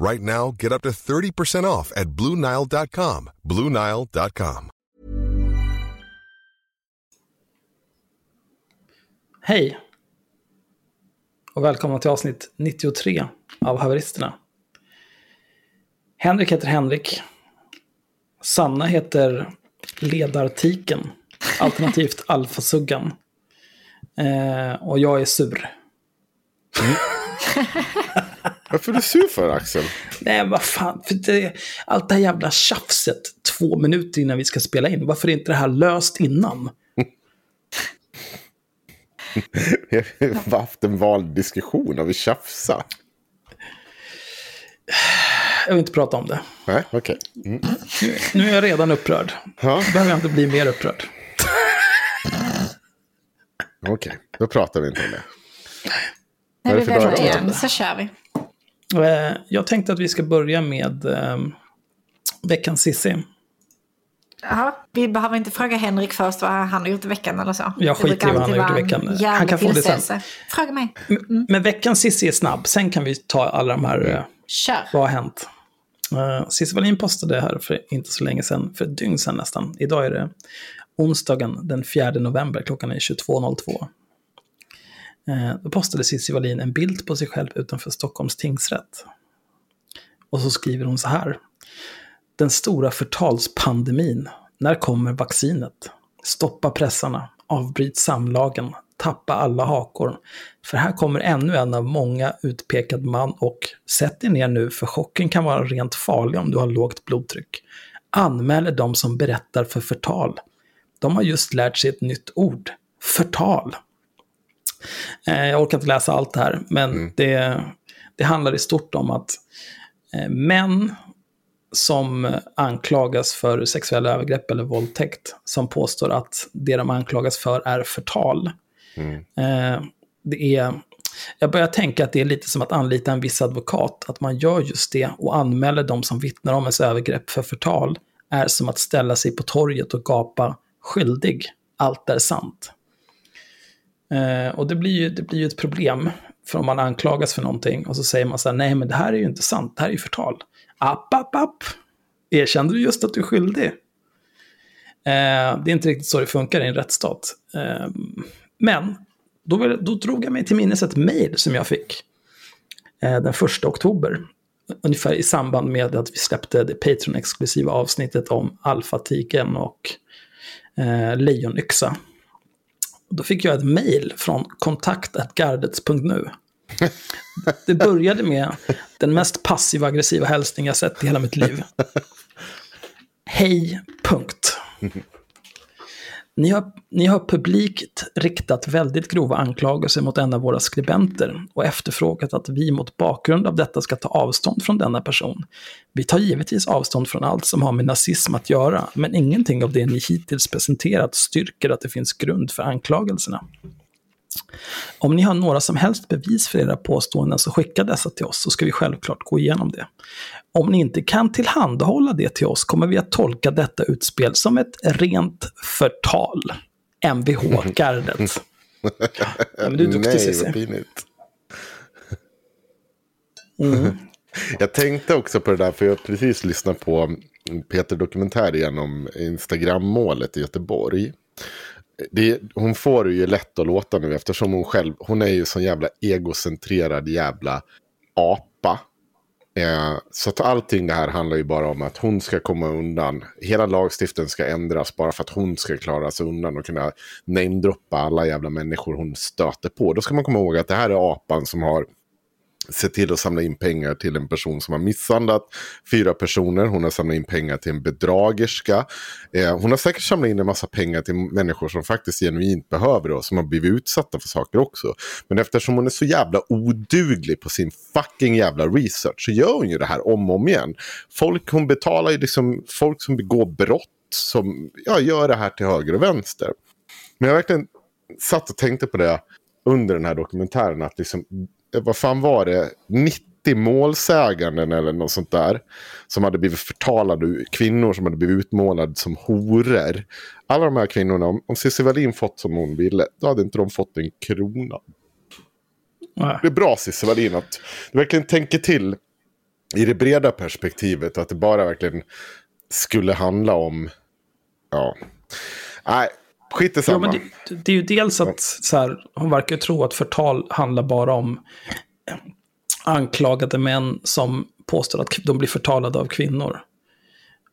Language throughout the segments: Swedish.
Right now, get up to 30% off at BlueNile.com. BlueNile.com. Hej! Och välkomna till avsnitt 93 av Haveristerna. Henrik heter Henrik. Sanna heter Ledartiken, alternativt Alfasuggan. Eh, och jag är sur. Varför är du sur för Axel? Nej, vad fan. För det, allt det här jävla tjafset två minuter innan vi ska spela in. Varför är inte det här löst innan? Vi har haft en valdiskussion och vi tjafsar. Jag vill inte prata om det. Nej, okej. Mm. Nu, nu är jag redan upprörd. Ja, behöver jag inte bli mer upprörd. okej. Då pratar vi inte om det. Är vi väl idag? igen så kör vi. Eh, Jag tänkte att vi ska börja med eh, veckans Cissi. Jaha, vi behöver inte fråga Henrik först vad han har gjort i veckan eller så. Jag skiter i vad han har gjort i veckan. Han kan få det sen. Fråga mig. Men veckans Cissi är snabb. Sen kan vi ta alla de här, eh, Kör. vad har hänt? Uh, Cissi Wallin postade här för inte så länge sedan, för ett dygn sedan nästan. Idag är det onsdagen den 4 november, klockan är 22.02. Eh, då postade Cissi Wallin en bild på sig själv utanför Stockholms tingsrätt. Och så skriver hon så här. Den stora förtalspandemin. När kommer vaccinet? Stoppa pressarna. Avbryt samlagen. Tappa alla hakor. För här kommer ännu en av många utpekad man och sätt dig ner nu för chocken kan vara rent farlig om du har lågt blodtryck. Anmäler de som berättar för förtal. De har just lärt sig ett nytt ord. Förtal. Eh, Jag orkar inte läsa allt det här, men det, det handlar i stort om att eh, män som anklagas för sexuella övergrepp eller våldtäkt, som påstår att det de anklagas för är förtal. Eh, det är, jag börjar tänka att det är lite som att anlita en viss advokat, att man gör just det och anmäler de som vittnar om ens övergrepp för förtal, är som att ställa sig på torget och gapa skyldig, allt är sant. Eh, och det blir, ju, det blir ju ett problem, för om man anklagas för någonting och så säger man så här, nej men det här är ju inte sant, det här är ju förtal. App, app, app. Erkände du just att du är skyldig? Eh, det är inte riktigt så det funkar i en rättsstat. Eh, men då, då drog jag mig till minnes ett mejl som jag fick eh, den 1 oktober. Ungefär i samband med att vi släppte det Patreon-exklusiva avsnittet om alfatiken och eh, lejonyxa. Då fick jag ett mejl från kontakt.gardets.nu. Det började med den mest passiva aggressiva hälsning jag sett i hela mitt liv. Hej, punkt. Ni har, ni har publikt riktat väldigt grova anklagelser mot en av våra skribenter och efterfrågat att vi mot bakgrund av detta ska ta avstånd från denna person. Vi tar givetvis avstånd från allt som har med nazism att göra, men ingenting av det ni hittills presenterat styrker att det finns grund för anklagelserna. Om ni har några som helst bevis för era påståenden så skicka dessa till oss så ska vi självklart gå igenom det. Om ni inte kan tillhandahålla det till oss kommer vi att tolka detta utspel som ett rent förtal. Mvh-gardet. Ja, du är duktig Nej, Cissi. vad pinigt. Mm. Jag tänkte också på det där, för jag har precis lyssnat på Peter Dokumentär igen om Instagram-målet i Göteborg. Det, hon får det ju lätt att låta nu eftersom hon själv, hon är ju sån jävla egocentrerad jävla apa. Eh, så att allting det här handlar ju bara om att hon ska komma undan. Hela lagstiftningen ska ändras bara för att hon ska klara sig undan och kunna namedroppa alla jävla människor hon stöter på. Då ska man komma ihåg att det här är apan som har se till att samla in pengar till en person som har misshandlat fyra personer. Hon har samlat in pengar till en bedragerska. Eh, hon har säkert samlat in en massa pengar till människor som faktiskt genuint behöver det och som har blivit utsatta för saker också. Men eftersom hon är så jävla oduglig på sin fucking jävla research så gör hon ju det här om och om igen. Folk, hon betalar ju liksom folk som begår brott som ja, gör det här till höger och vänster. Men jag verkligen satt och tänkte på det under den här dokumentären. Att liksom, vad fan var det? 90 målsäganden eller något sånt där. Som hade blivit förtalade. Kvinnor som hade blivit utmålade som horor. Alla de här kvinnorna, om, om Cissi Wallin fått som hon ville. Då hade inte de fått en krona. Nej. Det är bra Cissi Wallin att du verkligen tänker till. I det breda perspektivet. Att det bara verkligen skulle handla om. Ja. Nej, skit i Ja, samma. men det, det är ju dels att så här, hon verkar tro att förtal handlar bara om anklagade män som påstår att de blir förtalade av kvinnor.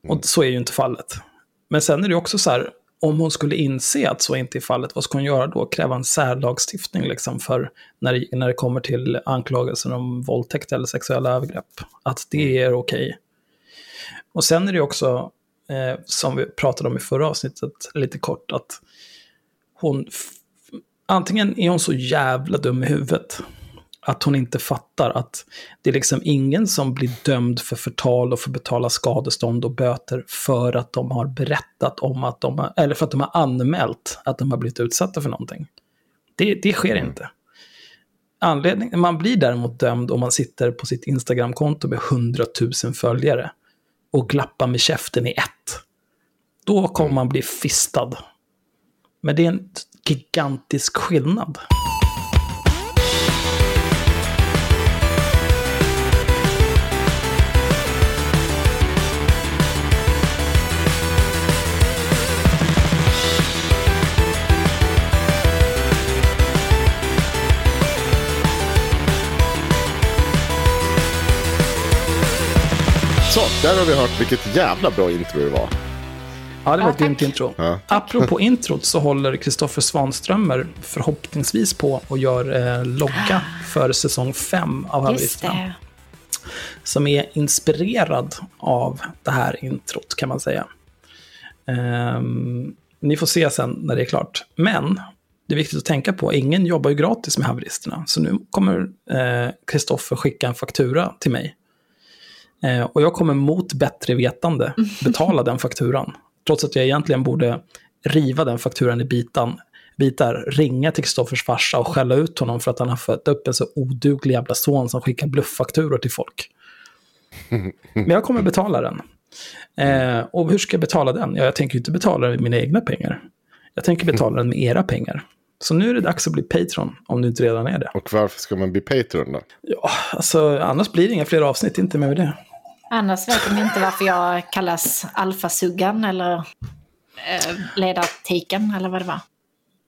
Och så är ju inte fallet. Men sen är det också så här, om hon skulle inse att så inte är fallet, vad ska hon göra då? Kräva en särlagstiftning liksom för när det, när det kommer till anklagelser om våldtäkt eller sexuella övergrepp. Att det är okej. Och sen är det också, eh, som vi pratade om i förra avsnittet, lite kort, att hon... Antingen är hon så jävla dum i huvudet att hon inte fattar att det är liksom ingen som blir dömd för förtal och får betala skadestånd och böter för att de har berättat om att de har, eller för att de har anmält att de har blivit utsatta för någonting. Det, det sker inte. Anledning, man blir däremot dömd om man sitter på sitt Instagramkonto med 100 000 följare och glappar med käften i ett. Då kommer man bli fistad. Men det är en gigantisk skillnad. Så, där har vi hört vilket jävla bra intro det var. Ja, det var ett grymt intro. Ja. Apropå introt så håller Kristoffer Svanströmer förhoppningsvis på och gör eh, logga för säsong 5 av Haveristerna. Som är inspirerad av det här introt kan man säga. Ehm, ni får se sen när det är klart. Men det är viktigt att tänka på, ingen jobbar ju gratis med haveristerna. Så nu kommer Kristoffer skicka en faktura till mig. Eh, och jag kommer mot bättre vetande betala den fakturan. Trots att jag egentligen borde riva den fakturan i bitan, bitar, ringa till Kristoffers farsa och skälla ut honom för att han har fött upp en så oduglig jävla son som skickar blufffakturor till folk. Men jag kommer betala den. Eh, och hur ska jag betala den? Ja, jag tänker inte betala den med mina egna pengar. Jag tänker betala den med era pengar. Så nu är det dags att bli Patreon, om du inte redan är det. Och varför ska man bli Patreon då? Ja, alltså annars blir det inga fler avsnitt, inte med det. Annars vet de inte varför jag kallas alfasuggan eller eh, ledartiken eller vad det var.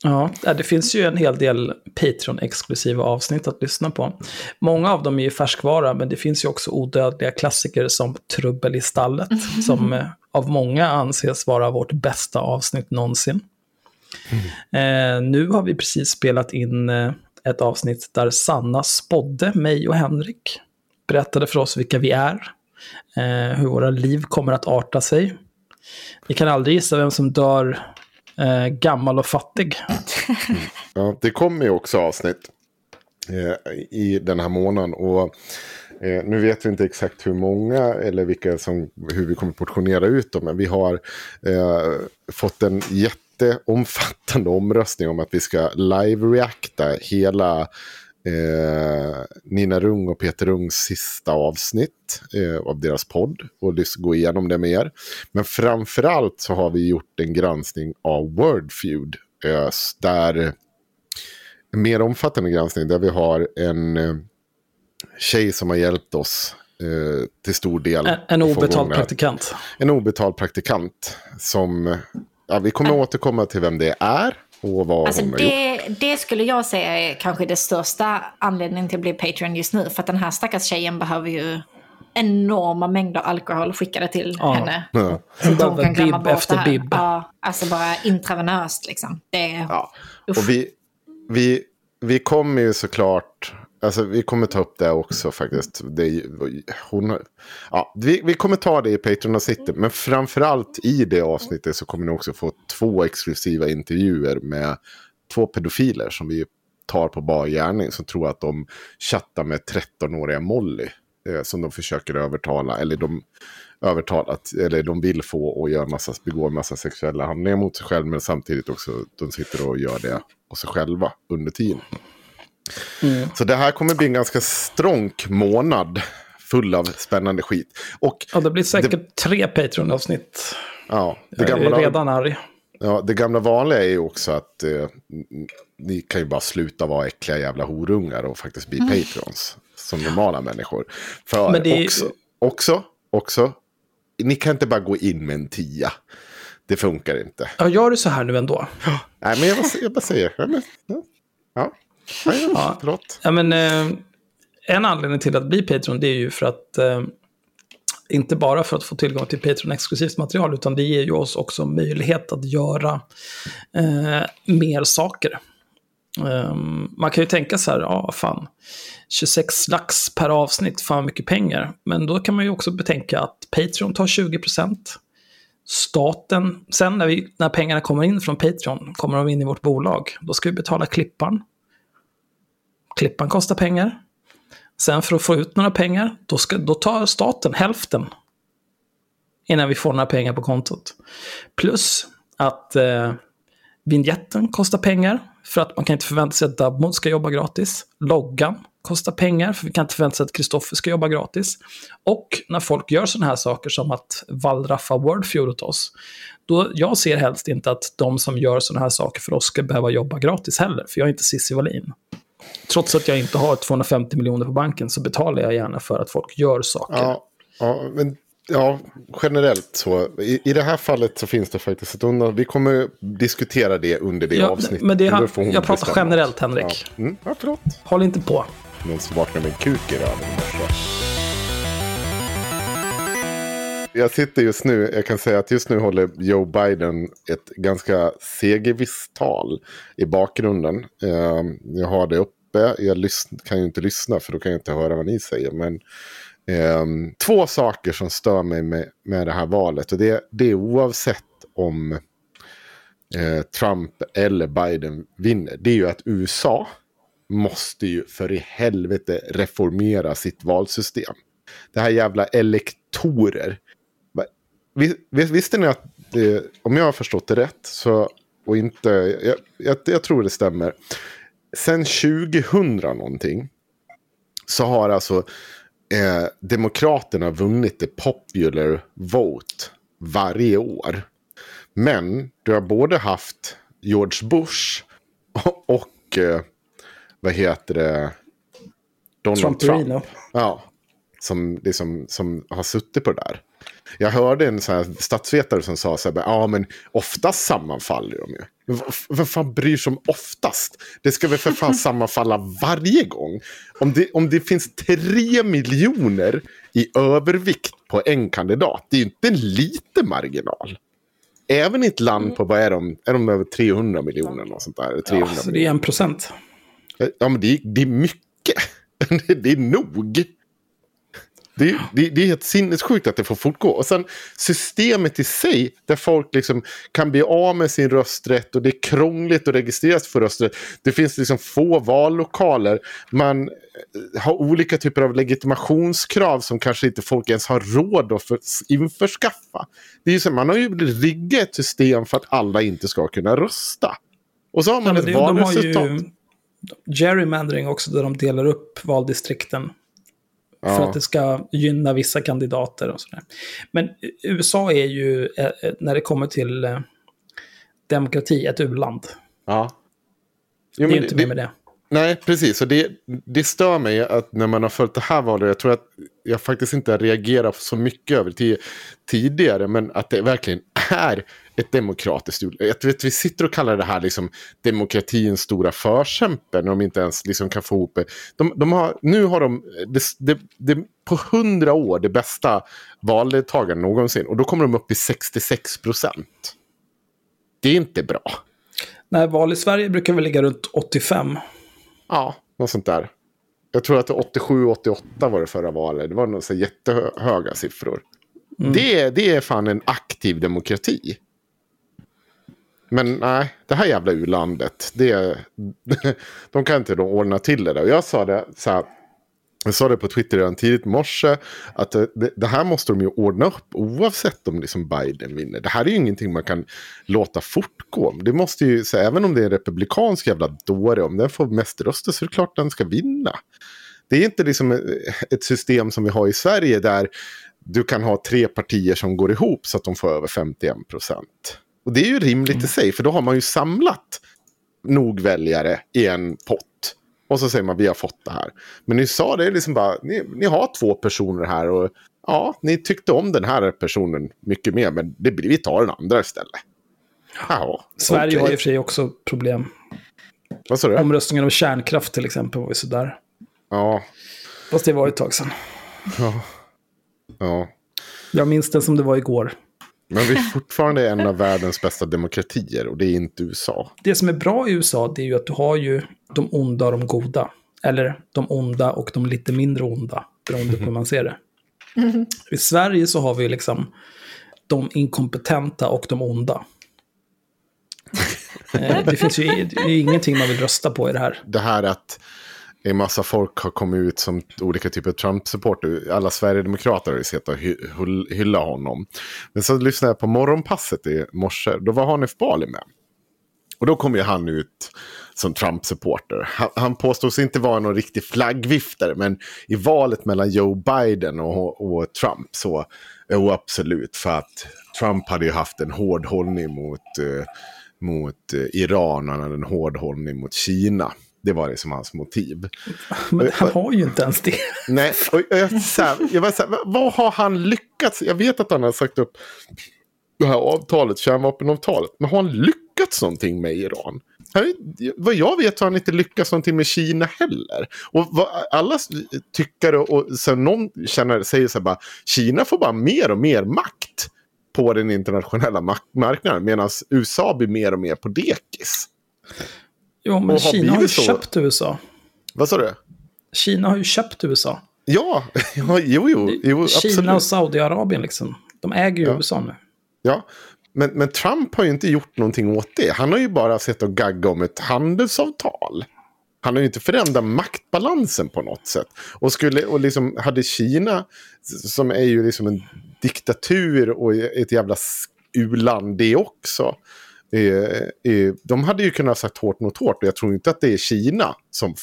Ja, det finns ju en hel del Patreon-exklusiva avsnitt att lyssna på. Många av dem är ju färskvara, men det finns ju också odödliga klassiker som Trubbel i stallet, som eh, av många anses vara vårt bästa avsnitt någonsin. Eh, nu har vi precis spelat in eh, ett avsnitt där Sanna spådde mig och Henrik. Berättade för oss vilka vi är, eh, hur våra liv kommer att arta sig. Vi kan aldrig gissa vem som dör eh, gammal och fattig. Ja, det kommer ju också avsnitt eh, i den här månaden. Och eh, nu vet vi inte exakt hur många eller vilka som, hur vi kommer portionera ut dem. Men vi har eh, fått en jätteomfattande omröstning om att vi ska live-reacta hela eh, Nina Rung och Peter Rungs sista avsnitt eh, av deras podd och gå igenom det med er. Men framförallt så har vi gjort en granskning av Wordfeud. Eh, där en mer omfattande granskning där vi har en eh, tjej som har hjälpt oss eh, till stor del. En, en obetald praktikant. En obetald praktikant som, ja, vi kommer återkomma till vem det är och vad alltså hon har det, gjort. det skulle jag säga är kanske det största anledningen till att bli Patreon just nu. För att den här stackars tjejen behöver ju enorma mängder alkohol skickade till Ja. henne. Ja. Så att hon kan glömma bort efter det här. bibb. Ja, alltså bara intravenöst liksom. Det är... Ja. Och vi, vi, vi kommer ju såklart, alltså vi kommer ta upp det också faktiskt. Det är, hon, har- ja, vi, vi kommer ta det i Patreon-avsnittet, men framförallt i det avsnittet så kommer ni också få två exklusiva intervjuer med två pedofiler som vi tar på bar gärning som tror att de chattar med 13-åriga Molly. Eh, som de försöker övertala, eller de övertalat, eller de vill få och gör massa, begå massa sexuella handlingar mot sig själv, men samtidigt också de sitter och gör det och sig själva under tiden. Så det här kommer bli en ganska stronk månad full av spännande skit. Och Ja, det blir säkert tre Patreon-avsnitt. ja, det, Jag är gamla, redan arg. ja, det gamla vanliga är ju också att eh, ni kan ju bara sluta vara äckliga jävla horungar och faktiskt bli patrons som normala människor. För Men det också, också, också, ni kan inte bara gå in med en tia. Det funkar inte. Ja, gör du så här nu ändå? Nej, men jag bara, jag bara säger. Ja, men, ja. Ja. Förlåt. Ja, men, eh, en anledning till att bli Patreon det är ju för att eh, inte bara för att få tillgång till Patreon-exklusivt material, utan det ger ju oss också möjlighet att göra eh, mer saker. Ehm, man kan ju tänka så här, ja fan, 26 lax per avsnitt, fan mycket pengar. Men då kan man ju också betänka att Patreon tar 20%. Staten, sen när, vi, när pengarna kommer in från Patreon, kommer de in i vårt bolag, då ska vi betala klippan. Klippan kostar pengar. Sen för att få ut några pengar, då, ska, då tar staten hälften. Innan vi får några pengar på kontot. Plus att eh, vignetten kostar pengar. För att man kan inte förvänta sig att Dubmod ska jobba gratis. Loggan kostar pengar, för vi kan inte förvänta sig att Kristoffer ska jobba gratis. Och när folk gör sådana här saker som att wallraffa Wordfeud åt oss, då jag ser helst inte att de som gör sådana här saker för oss ska behöva jobba gratis heller, för jag är inte Cissi Wallin. Trots att jag inte har 250 miljoner på banken så betalar jag gärna för att folk gör saker. Ja, ja, men ja, generellt så. I, I det här fallet så finns det faktiskt ett undantag. Vi kommer diskutera det under det Ja, avsnittet. men det är- jag pratar bestämma. generellt, Henrik. Ja, mm, ja förlåt. Håll inte på. Någon som vaknade med en kuk i röven jag sitter just nu, jag kan säga att just nu håller Joe Biden ett ganska segervisst tal i bakgrunden. Eh, jag har det uppe, jag kan ju inte lyssna för då kan jag inte höra vad ni säger. Men eh, två saker som stör mig med, med det här valet. Och det, det är oavsett om eh, Trump eller Biden vinner. Det är ju att USA måste ju för i helvete reformera sitt valsystem. Det här jävla elektorer. Vis- vis- Visste ni att, det, om jag har förstått det rätt, så, och inte, jag, jag, jag tror det stämmer. Sen 2000 någonting så har alltså eh, Demokraterna vunnit det popular vote varje år. Men du har både haft George Bush och, och eh, vad heter det? Donald Trump. Trumperino. Ja, som, liksom, som har suttit på det där. Jag hörde en sån här statsvetare som sa så här, ja men oftast sammanfaller de ju. Men Vem fan bryr sig om oftast? Det ska väl för fan sammanfalla varje gång. Om det, om det finns tre miljoner i övervikt på en kandidat, det är ju inte en liten marginal. Även i ett land på, vad är de, är de över 300 miljoner? Och sånt där, eller 300 Ja, så det är en procent. Ja, men det är, det är mycket. Det är nog. Det, det, det är helt sinnessjukt att det får fortgå. Och sen systemet i sig, där folk liksom kan bli av med sin rösträtt och det är krångligt att registreras för rösträtt. Det finns liksom få vallokaler. Man eh, har olika typer av legitimationskrav som kanske inte folk ens har råd att för, införskaffa. Det är ju så, man har ju riggat ett system för att alla inte ska kunna rösta. Och så har man Ja, ett det, de har valresultat. ju gerrymandering också, där de delar upp valdistrikten. För Ja. att det ska gynna vissa kandidater och sådär. Men USA är ju, eh, eh, när det kommer till eh, demokrati, ett u-land. Ja. Det Jo, är men inte mer med det. Nej, precis. Och det, det stör mig att när man har följt det här valet, jag tror att jag faktiskt inte har reagerat så mycket över det tidigare, men att det verkligen är ett demokratiskt Jag vet, Vi sitter och kallar det här liksom demokratins stora förkämpe, när de inte ens liksom kan få ihop det. De, de har, nu har de det, det, det, på hundra år det bästa valdeltagandet någonsin, och då kommer de upp i 66 procent. Det är inte bra. Nej, val i Sverige brukar väl ligga runt 85. Ja, något sånt där. Jag tror att det 87-88 var det förra valet. Det var så jättehöga siffror. Det, det är fan en aktiv demokrati. Men nej, det här jävla u-landet, det, de kan inte då ordna till det där. Och jag sa det så här, jag sa det på Twitter redan tidigt i morse, att eh, det, det här måste de ju ordna upp oavsett om liksom Biden vinner. Det här är ju ingenting man kan låta fortgå. Det måste ju, så även om det är en republikansk jävla dåre, om den får mest röster så är det klart den ska vinna. Det är inte liksom eh, ett system som vi har i Sverige där du kan ha tre partier som går ihop så att de får över 51 procent. Och det är ju rimligt i sig, för då har man ju samlat nog väljare i en pott. Och så säger man vi har fått det här. Men ni sa det liksom bara, ni, ni har två personer här och ja, ni tyckte om den här personen mycket mer, men det, blir- vi tar den andra istället. Ja, Sverige okej. har i och för sig också problem. Vad sa du? Omröstningen om kärnkraft till exempel var ju sådär. Ja, Fast det var ett tag sedan. ja. Jag minns den som det var igår. Men vi är fortfarande en av världens bästa demokratier och det är inte USA. Det som är bra i USA det är ju att du har ju de onda och de goda. Eller de onda och de lite mindre onda, beroende på hur man ser det. I Sverige så har vi liksom de inkompetenta och de onda. Eh, Det finns ju det är ju ingenting man vill rösta på i det här. Det här att en massa folk har kommit ut som olika typer av Trump-supporter. Alla Sverigedemokrater har ju sett och hy hylla honom. Men så lyssnade jag på morgonpasset i morse. Då var Hanif Bali med. Och då kom ju han ut som Trump-supporter. Han, han påstås inte vara någon riktig flaggviftare, men i valet mellan Joe Biden och, och Trump så, jo absolut, för att Trump hade ju haft en hård hållning mot, eh, mot eh, Iran och han hade en hård hållning mot Kina. Det var liksom hans motiv. Men han har ju inte ens det. Nej, och jag, så här, jag var så här, vad- har han lyckats? Jag vet att han har sagt upp det här avtalet, kärnvapenavtalet. Men har han lyckats någonting med Iran? Han- Vad jag vet har han inte lyckats någonting med Kina heller. Och vad alla tyckare och sen någon känner, säger så här bara, Kina får bara mer och mer makt på den internationella marknaden. Medan USA blir mer och mer på dekis. Jo, men Och har Kina har ju så. köpt USA. Vad sa du? Kina har ju köpt USA. Ja, ja jo, jo, jo Kina absolut. och Saudiarabien liksom. De äger ju Ja. USA nu. Ja, men, men Trump har ju inte gjort någonting åt det. Han har ju bara sett och gagga om ett handelsavtal. Han har ju inte förändrat maktbalansen på något sätt. Och, skulle, och liksom hade Kina, som är ju liksom en diktatur och ett jävla u-land det också. Eh, eh, de hade ju kunnat sagt hårt mot hårt och jag tror inte att det är Kina som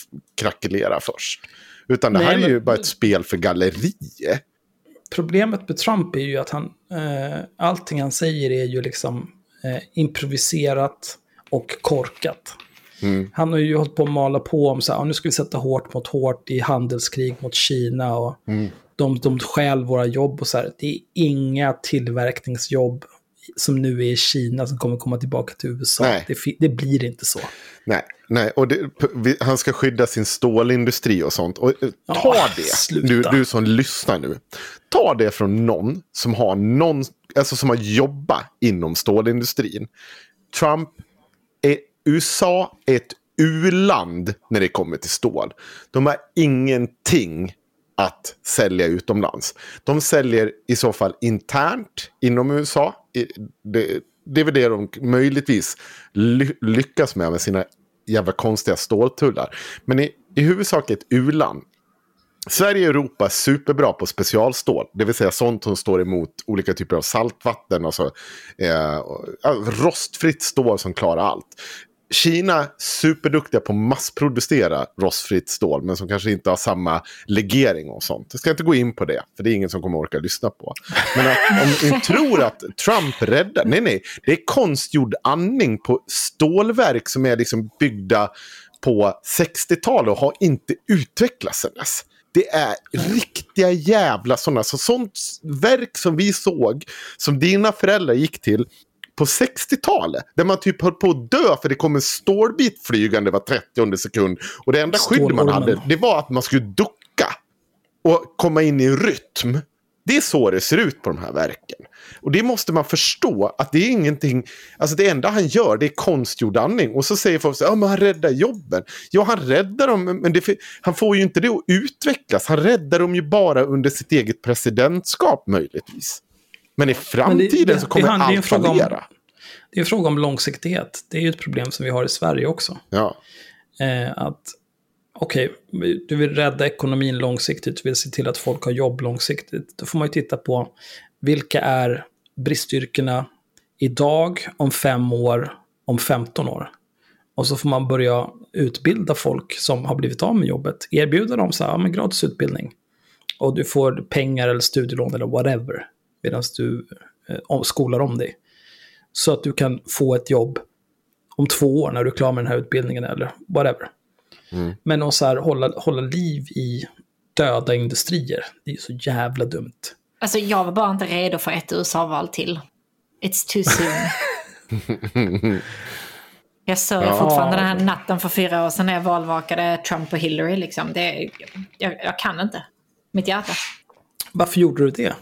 krackelerar först. Utan det Nej, här är men- ju bara ett spel för galleriet. Problemet med Trump är ju att han, eh, allting han säger är ju liksom eh, improviserat och korkat. Mm. Han har ju hållit på att mala på om så här, "Ja, nu ska vi sätta hårt mot hårt i handelskrig mot Kina och Mm. de, de stjäl våra jobb och så här. Det är inga tillverkningsjobb som nu är i Kina som kommer komma tillbaka till USA. Det, det blir inte så. Nej, nej. och det, han ska skydda sin stålindustri och sånt. Och, eh, ta Ja, det, du, du som lyssnar nu. Ta det från någon som har, någon, alltså som har jobbat inom stålindustrin. Trump, är, USA är ett u-land när det kommer till stål. De har ingenting att sälja utomlands. De säljer i så fall internt inom USA. Det, det är väl det de möjligtvis lyckas med med sina jävla konstiga ståltullar. Men i, i huvudsak ett u-land. Sverige och Europa är superbra på specialstål. Det vill säga sånt som står emot olika typer av saltvatten. Alltså, eh, rostfritt stål som klarar allt. Kina superduktiga på att massproducera rostfritt stål. Men som kanske inte har samma legering och sånt. Jag ska inte gå in på det. För det är ingen som kommer orka lyssna på. Men att, om ni tror att Trump räddar. Nej, nej. Det är konstgjord andning på stålverk som är liksom byggda på 60-talet och har inte utvecklats sedan dess. Det är riktiga jävla sådana. Så sånt verk som vi såg, som dina föräldrar gick till på 60-talet. Där man typ höll på att dö för det kom en stålbit flygande var 30 sekund. Och det enda skydd man hade, det var att man skulle ducka. Och komma in i en rytm. Det är så det ser ut på de här verken. Och det måste man förstå att det är ingenting, alltså det enda han gör det är konstgjord andning. Och så säger folk så ja men han räddar jobben. Ja han räddar dem, men det, han får ju inte det att utvecklas. Han räddar dem ju bara under sitt eget presidentskap möjligtvis. Men i framtiden det- så kommer det en allt fallera. Det är en fråga om långsiktighet. Det är ju ett problem som vi har i Sverige också. Ja. Eh, att, okej, du vill rädda ekonomin långsiktigt, du vill se till att folk har jobb långsiktigt. Då får man ju titta på vilka är bristyrkena idag, om fem år, om 15 år. Och så får man börja utbilda folk som har blivit av med jobbet. Erbjuda dem så här, ja, men gratis utbildning. Och du får pengar eller studielån eller whatever. Medan du eh, om- skolar om dig. Så att du kan få ett jobb om två år när du är klar med den här utbildningen eller whatever. Men att så här, hålla, hålla liv i döda industrier, det är ju så jävla dumt. Alltså jag var bara inte redo för ett USA-val till. It's too soon. jag sörjer fortfarande den här natten för fyra år sedan när jag valvakade Trump och Hillary. Liksom. Det, jag, jag kan inte. Mitt hjärta. Varför gjorde du det?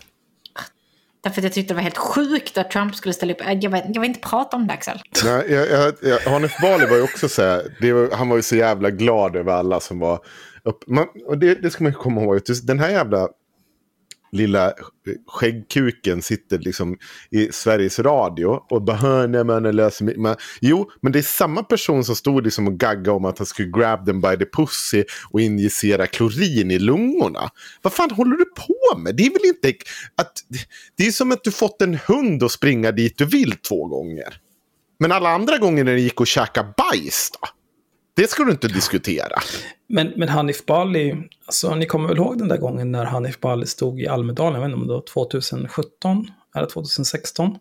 Därför att jag tyckte det var helt sjukt att Trump skulle ställa upp. Äh, jag, vet, jag vill inte prata om det Axel. Nej, jag, jag, jag, Hanif Bali var ju också så här, det var, han var ju så jävla glad över alla som var upp, man, och det, det ska man komma ihåg, den här jävla lilla skäggkuken sitter liksom i Sveriges Radio och bara "Hör, nej men löser mig. Men, jo, men det är samma person som stod liksom och gaggade om att han skulle grab them by the pussy och injicera klorin i lungorna. Vad fan håller du på med? Det är väl inte att... Det är som att du fått en hund att springa dit du vill två gånger. Men alla andra gånger när det gick och käka bajs då? Det ska du inte diskutera. Men, men Hanif Bali, alltså ni kommer väl ihåg den där gången när Hanif Bali stod i Almedalen, jag vet inte om det var 2017 eller 2016.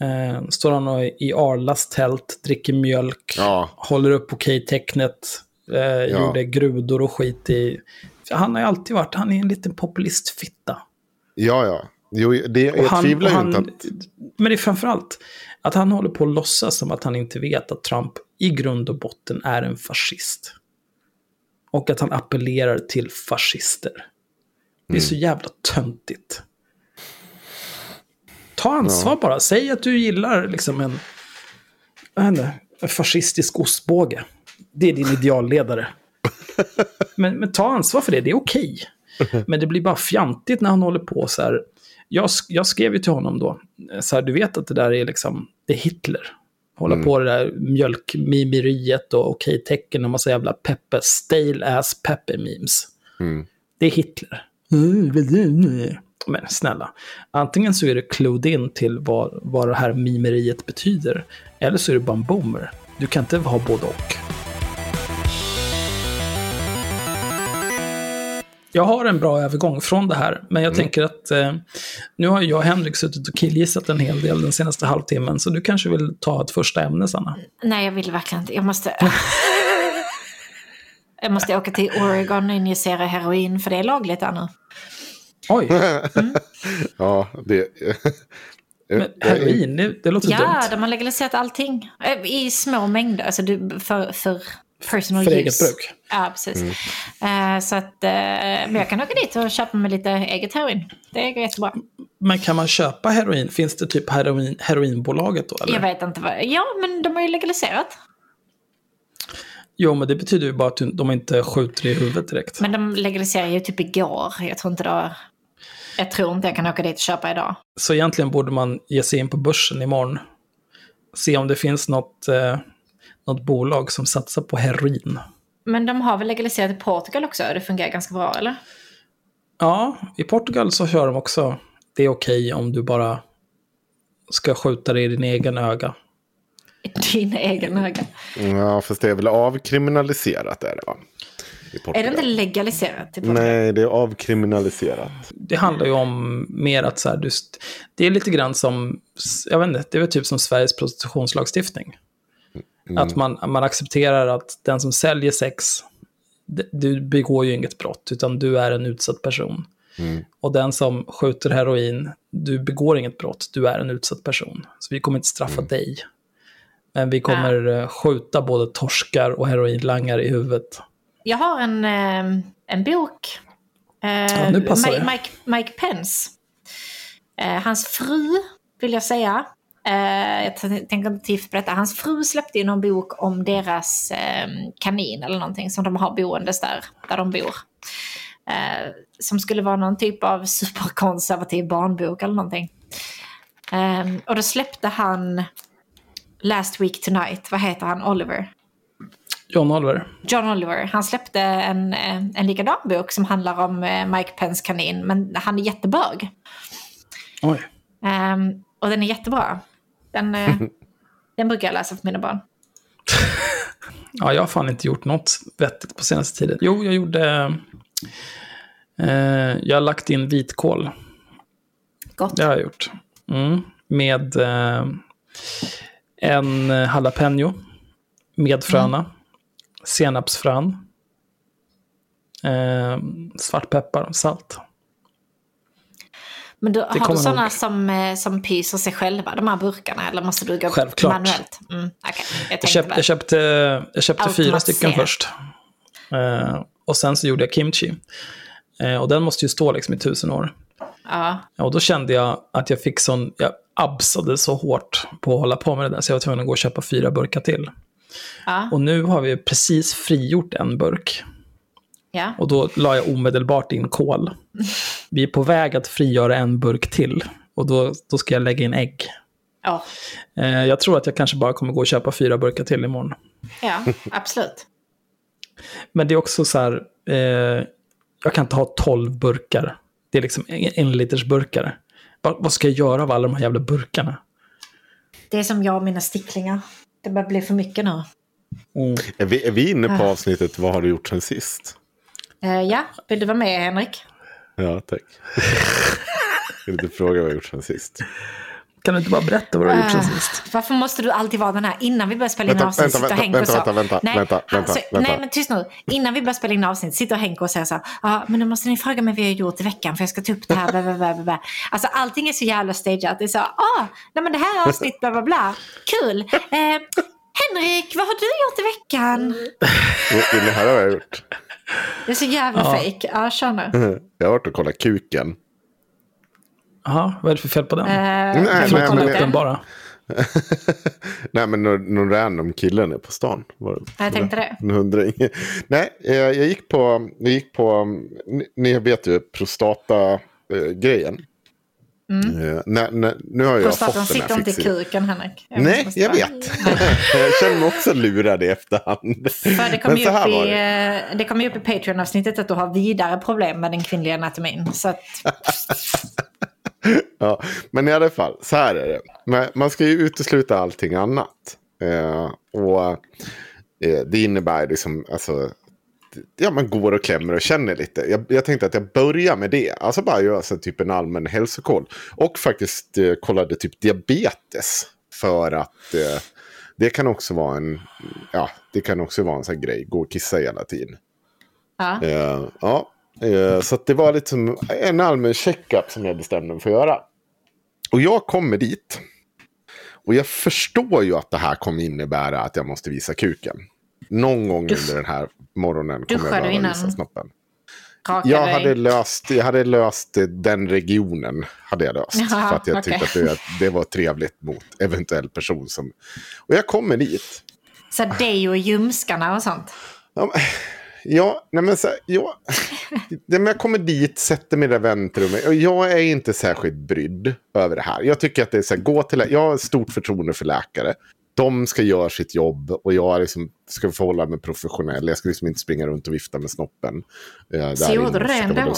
Eh, står han i Arlas tält, dricker mjölk, Ja. håller upp okej-tecknet, eh, gjorde grudor och skit i... Han har ju alltid varit, han är en liten populistfitta. Ja, ja. Jo, det, jag han- tvivlar han- inte att... Men det är framförallt att han håller på att låtsas som att han inte vet att Trump i grund och botten är en fascist. Och att han appellerar till fascister. Det är så jävla töntigt. Ta ansvar bara. Säg att du gillar liksom en, inte, en fascistisk ostbåge. Det är din idealledare. Men, men ta ansvar för det, det är okej. Men det blir bara fjantigt när han håller på så här. Jag, jag skrev ju till honom då, så här, du vet att det där är liksom, det är Hitler. Hålla på det där mjölkmimeriet och okej-tecken och massa jävla peppe, stale ass pepper memes. Det är Hitler. Men snälla, antingen så är du clued in till vad, vad det här mimeriet betyder, eller så är du bara en boomer. Du kan inte ha både och. Jag har en bra övergång från det här, men jag tänker att eh, nu har jag och Henrik suttit och killgissat en hel del den senaste halvtimmen, så du kanske vill ta ett första ämne, Sanna? Nej, jag vill verkligen inte. Jag måste... jag måste åka till Oregon och injicera heroin, för det är lagligt där nu. Oj, Ja, det... men heroin, det, det låter Ja, dumt. de har legaliserat allting. Eh, I små mängder, alltså du, för, för personal För use. eget bruk. Ja, precis. Eh, så att, eh, men jag kan åka dit och köpa mig lite eget heroin. Det går jättebra. Men kan man köpa heroin? Finns det typ heroin, heroinbolaget då? Eller? Jag vet inte vad... Ja, men de har ju legaliserat. Jo, men det betyder ju bara att de inte skjuter i huvudet direkt. Men de legaliserade ju typ igår. Jag tror inte det Jag tror inte jag kan åka dit och köpa idag. Så egentligen borde man ge sig in på börsen imorgon. Se om det finns något, eh, något bolag som satsar på heroin. Men de har väl legaliserat i Portugal också? Det fungerar ganska bra, eller? Ja, i Portugal så kör de också. Det är okej om du bara ska skjuta det i din egen öga. I din egen öga. Ja, fast det är väl avkriminaliserat är det va? I Är det inte legaliserat i Portugal? Nej, det är avkriminaliserat. Det handlar ju om mer att så här, du, st- det är lite grann som, jag vet inte, det är väl typ som Sveriges prostitutionslagstiftning. Att man, man accepterar att den som säljer sex, du begår ju inget brott, utan du är en utsatt person. Och den som skjuter heroin, du begår inget brott, du är en utsatt person. Så vi kommer inte straffa dig. Men vi kommer eh, skjuta både torskar och heroinlangare i huvudet. Jag har en, eh, en bok. Eh, nu passar Mike. Mike, Mike Pence. Hans fru, vill jag säga. Eh, jag tänker inte tiff detta. Hans fru släppte ju någon bok om deras eh, kanin eller någonting som de har boendes där, där de bor. Eh, som skulle vara någon typ av superkonservativ barnbok eller någonting. Eh, och då släppte han Last Week Tonight, vad heter han, Oliver? John Oliver. John Oliver, han släppte en, en likadan bok som handlar om eh, Mike Pence kanin, men han är jättebög. Oj. Ehm, och den är jättebra. Den, eh, den brukar jag läsa för mina barn. Ja, jag har fan inte gjort något vettigt på senaste tiden. Jo, jag gjorde... Eh, jag har lagt in vitkål. Gott. Det har jag gjort. Mm. Med eh, en jalapeno. Med fröna. Senapsfrön. Eh, svartpeppar och salt. Men du, har du sådana nog. som, eh, som pyser sig själva, de här burkarna? Eller måste du gå Självklart. manuellt? Mm, okay. Jag Jag väl. jag köpte, jag köpte fyra stycken först. Eh, och sen så gjorde jag kimchi. Eh, och den måste ju stå liksom i tusen år. Ja. Ja, och då kände jag att jag fick sån, jag absade så hårt på att hålla på med det där, så jag var tvungen att gå och köpa fyra burkar till. Och nu har vi precis frigjort en burk. Ja. Och då la jag omedelbart in kol. Vi är på väg att frigöra en burk till. Och då, då ska jag lägga in ägg. Ja. Eh, jag tror att jag kanske bara kommer gå och köpa fyra burkar till imorgon. ja, absolut. Men det är också så här, eh, jag kan inte ha tolv burkar. Det är liksom en, en liters burkar. Va, vad ska jag göra av alla de här jävla burkarna? Det är som jag och mina sticklingar. Det börjar bli för mycket nu. Är vi, är vi inne på Ah. avsnittet Vad har du gjort sen sist? Eh, ja, vill du vara med Henrik? Ja, tack. jag vill inte fråga vad jag har gjort sen sist. Kan du inte bara berätta vad du har gjort sen Ah, sist? Varför måste du alltid vara den här innan vi börjar spela in avsnitt? vänta, vänta, vänta, så- vänta, vänta, nej, vänta, vänta, alltså, vänta. Nej, men tyst nu. Innan vi börjar spela in avsnitt sitter Henk och säger så här, ja, men nu måste ni fråga mig vad jag har gjort i veckan för jag ska ta upp det här, bla, bla, bla, bla. Alltså allting är så jävla stageat. Det är så, ah, nej men det här är avsnitt, bla, bla, bla. Kul. Eh, Henrik, vad har du gjort i veckan? Vill ni höra vad jag har gjort? Det är så jävla Ja. fake. Ja, kör nu. Jag har varit och kollat kuken. Jaha, vad är det för fel på den? Eh, Nej, nej, kolla men- den bara. Nej, men någon, någon random kille nere på stan. Var, Jag tänkte det. En hundring. Nej, eh, jag gick på, jag gick på ni, ni vet ju prostata-grejen. Eh, när, när, nu har jag Prostatan fått den sitter här inte i kuken, Henrik. Nej, måste jag bara- vet. jag känner mig också lurad i efterhand. För det kommer Men ju upp, i, det. eh, det kommer ju upp i Patreon-avsnittet att du har vidare problem med den kvinnliga anatomin. Så att, Ja, men i alla fall, så här är det. Man, man ska ju utesluta allting annat. Eh, och eh, det innebär liksom, alltså, ja, man går och klämmer och känner lite. Jag, jag tänkte att jag börjar med det. Alltså bara göra så typ en allmän hälsokoll. Och faktiskt eh, kollade typ diabetes. För att eh, det kan också vara en, ja, det kan också vara en sån här grej. Gå och kissa hela tiden. ja. Eh, ja, eh, så det var liksom en allmän checkup som jag bestämde mig för att göra. Och jag kommer dit. Och jag förstår ju att det här kommer innebära att jag måste visa kuken. Någon gång Du- under den här morgonen kommer jag behöva innan? visa snoppen. Jag dig. hade, löst, jag hade löst den regionen. Hade jag löst. Jaha, för att jag tyckte okej. att det, det var trevligt mot eventuell person som... Och jag kommer dit. Så deo och ljumskarna och sånt. Ja, nej men så, ja, men jag kommer dit, sätter mig i det väntrummet och jag är inte särskilt brydd över det här. Jag tycker att det är så här, gå till jag har stort förtroende för läkare. De ska göra sitt jobb och jag liksom ska förhålla mig professionell. Jag ska liksom inte springa runt och vifta med snoppen. eh, Så gjorde du det ändå?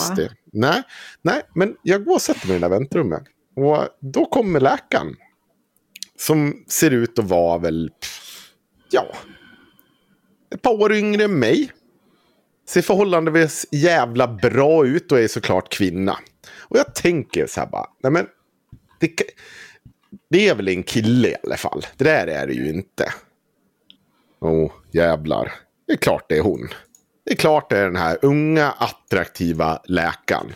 Nej, nej, men jag går och sätter mig i det där väntrummet. Och då kommer läkaren. Som ser ut att vara väl, ja, ett par år yngre än mig ser förhållandevis jävla bra ut och är såklart kvinna. Och jag tänker så här bara, nej men, det, det är väl en kille i alla fall. Det där är det ju inte. Åh, oh, jävlar. Det är klart det är hon. Det är klart det är den här unga, attraktiva läkaren.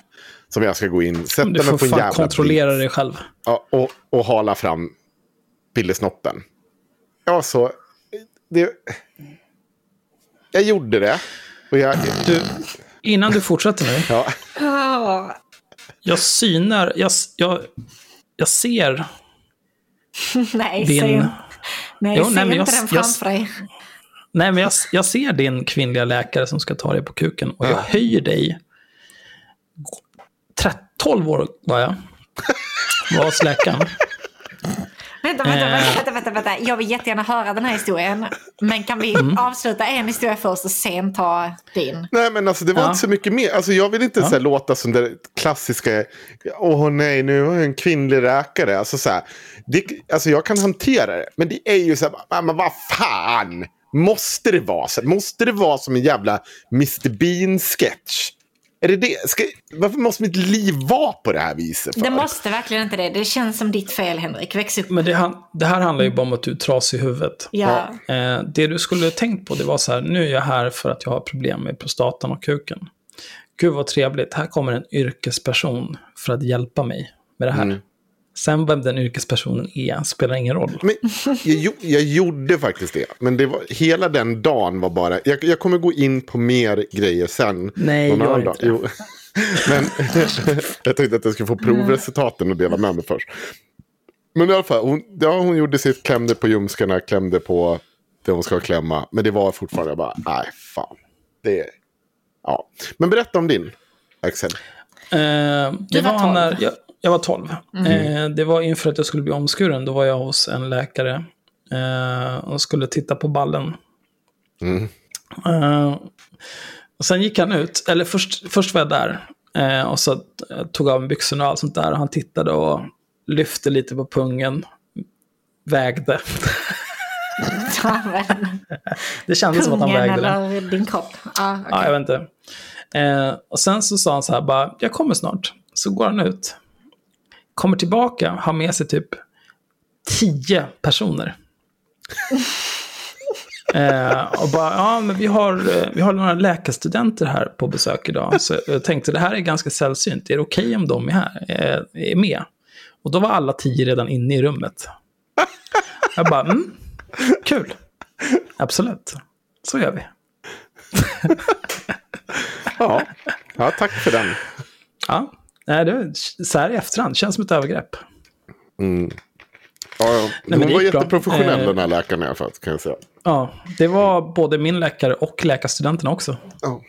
Som jag ska gå in, sätta Du får mig på en fan jävla kontrollera bil dig själv. ja, och, och hala fram pillesnoppen. Ja, så... Det, jag gjorde det. Och jag... Du, innan du fortsätter nu. Ja, Jag synar, jag, jag, jag ser Nej, din... nej, Jo, nej, inte jag- den jag- framför dig. Nej, men jag, jag ser din kvinnliga läkare som ska ta dig på kuken. Och jag höjer dig. 13, 12 år var jag. Var hos läkaren. Vänta, vänta, Eh. vänta, vänta, vänta, vänta. Jag vill jättegärna höra den här historien. Men kan vi Mm. avsluta en historia först och sen ta din? nej men alltså det var Ja. inte så mycket mer. Alltså jag vill inte så här, låta som det klassiska, åh nej nu har jag en kvinnlig läkare. Alltså så här, det, alltså jag kan hantera det. Men det är ju så här, "Ah, men vad fan. Måste det vara så? Måste det vara som en jävla Mr Bean-sketch? Är det det? Ska, varför måste mitt liv vara på det här viset? För? Det måste verkligen inte det. Det känns som ditt fel, Henrik. Väx upp. Men det, det här handlar ju bara om att du är trasig i huvudet. Ja. Eh, det du skulle tänkt på det var så här, nu är jag här för att jag har problem med prostatan och kuken. Gud vad trevligt, här kommer en yrkesperson för att hjälpa mig med det här. Mm. Sen vem den yrkespersonen är spelar ingen roll. Men jag, jag gjorde faktiskt det. Men det var, hela den dagen var bara... Jag, jag kommer gå in på mer grejer sen. Nej, någon gör inte dag. det. Jo. Men jag tänkte att jag skulle få provresultaten och dela med mig först. Men i alla fall, hon, ja, hon gjorde sitt, klämde på ljumskarna, klämde på det hon ska klämma. Men det var fortfarande bara, nej fan. Det är... Ja. Men berätta om din, Axel. Eh, det var var 12. när jag, jag var 12. Eh, det var inför att jag skulle bli omskuren. Då var jag hos en läkare eh, och skulle titta på ballen. Eh, och sen gick han ut, eller först, först var jag där. Eh, och så eh, tog av mig byxorna och allt sånt där. Och han tittade och lyfte lite på pungen. Vägde. Det kändes som att han Pungen vägde det. eller din kropp? Ah, Ja, okej. jag vet inte. Eh, och sen så sa han så här bara, jag kommer snart. Så går han ut. Kommer tillbaka, har med sig typ tio personer. eh, och bara, ja men vi har, eh, vi har några läkarstudenter här på besök idag. Så jag tänkte, det här är ganska sällsynt. Är det okej om de är här, eh, är med? Och då var alla tio redan inne i rummet. Jag bara, mm, kul. Absolut. Så gör vi. Ja. ja, tack för den. Ja, nej, det, så här i efterhand känns som ett övergrepp. Ja, ja. men Hon det var gick bra. jätteprofessionell Eh, den här läkaren i alla fall, kan jag säga. Ja, det var både min läkare och läkarstudenterna också. Ja.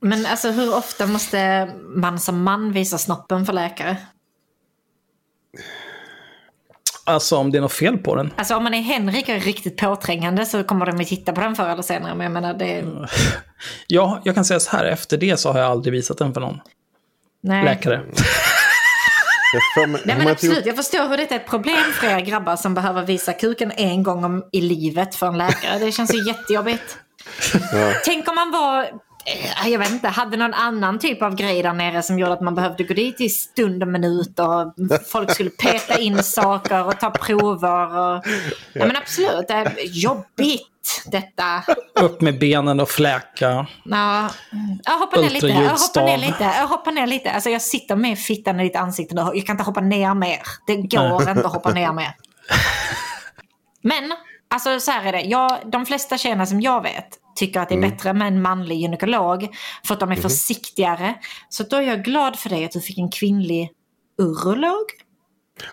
Men alltså hur ofta måste man som man visa snoppen för läkare? Alltså om det är något fel på den. Alltså om man är Henrik och är riktigt påträngande så kommer de att titta på den förr eller senare. Men jag menar det... Ja, jag kan säga så här, efter det så har jag aldrig visat den för någon Nej. läkare. För Nej men absolut, gjort- jag förstår hur detta är ett problem för er grabbar som behöver visa kuken en gång om, i livet för en läkare. Det känns ju jättejobbigt. Tänk om man var, jag vet inte, hade någon annan typ av grej där nere som gjorde att man behövde gå dit i stund och minut och folk skulle peta in saker och ta prover. Och, ja men absolut, det är jobbigt detta. Upp med benen och fläka. Ja, jag hoppar ner lite, jag hoppar ner lite, jag hoppar ner lite. Alltså jag sitter med fittan i ditt ansikte nu, jag kan inte hoppa ner mer. Det går inte att hoppa ner mer. Men, alltså så här är det, jag, de flesta tjejerna som jag vet tycker att det är bättre med en manlig gynekolog för att de är försiktigare. Så då är jag glad för dig att du fick en kvinnlig urolog.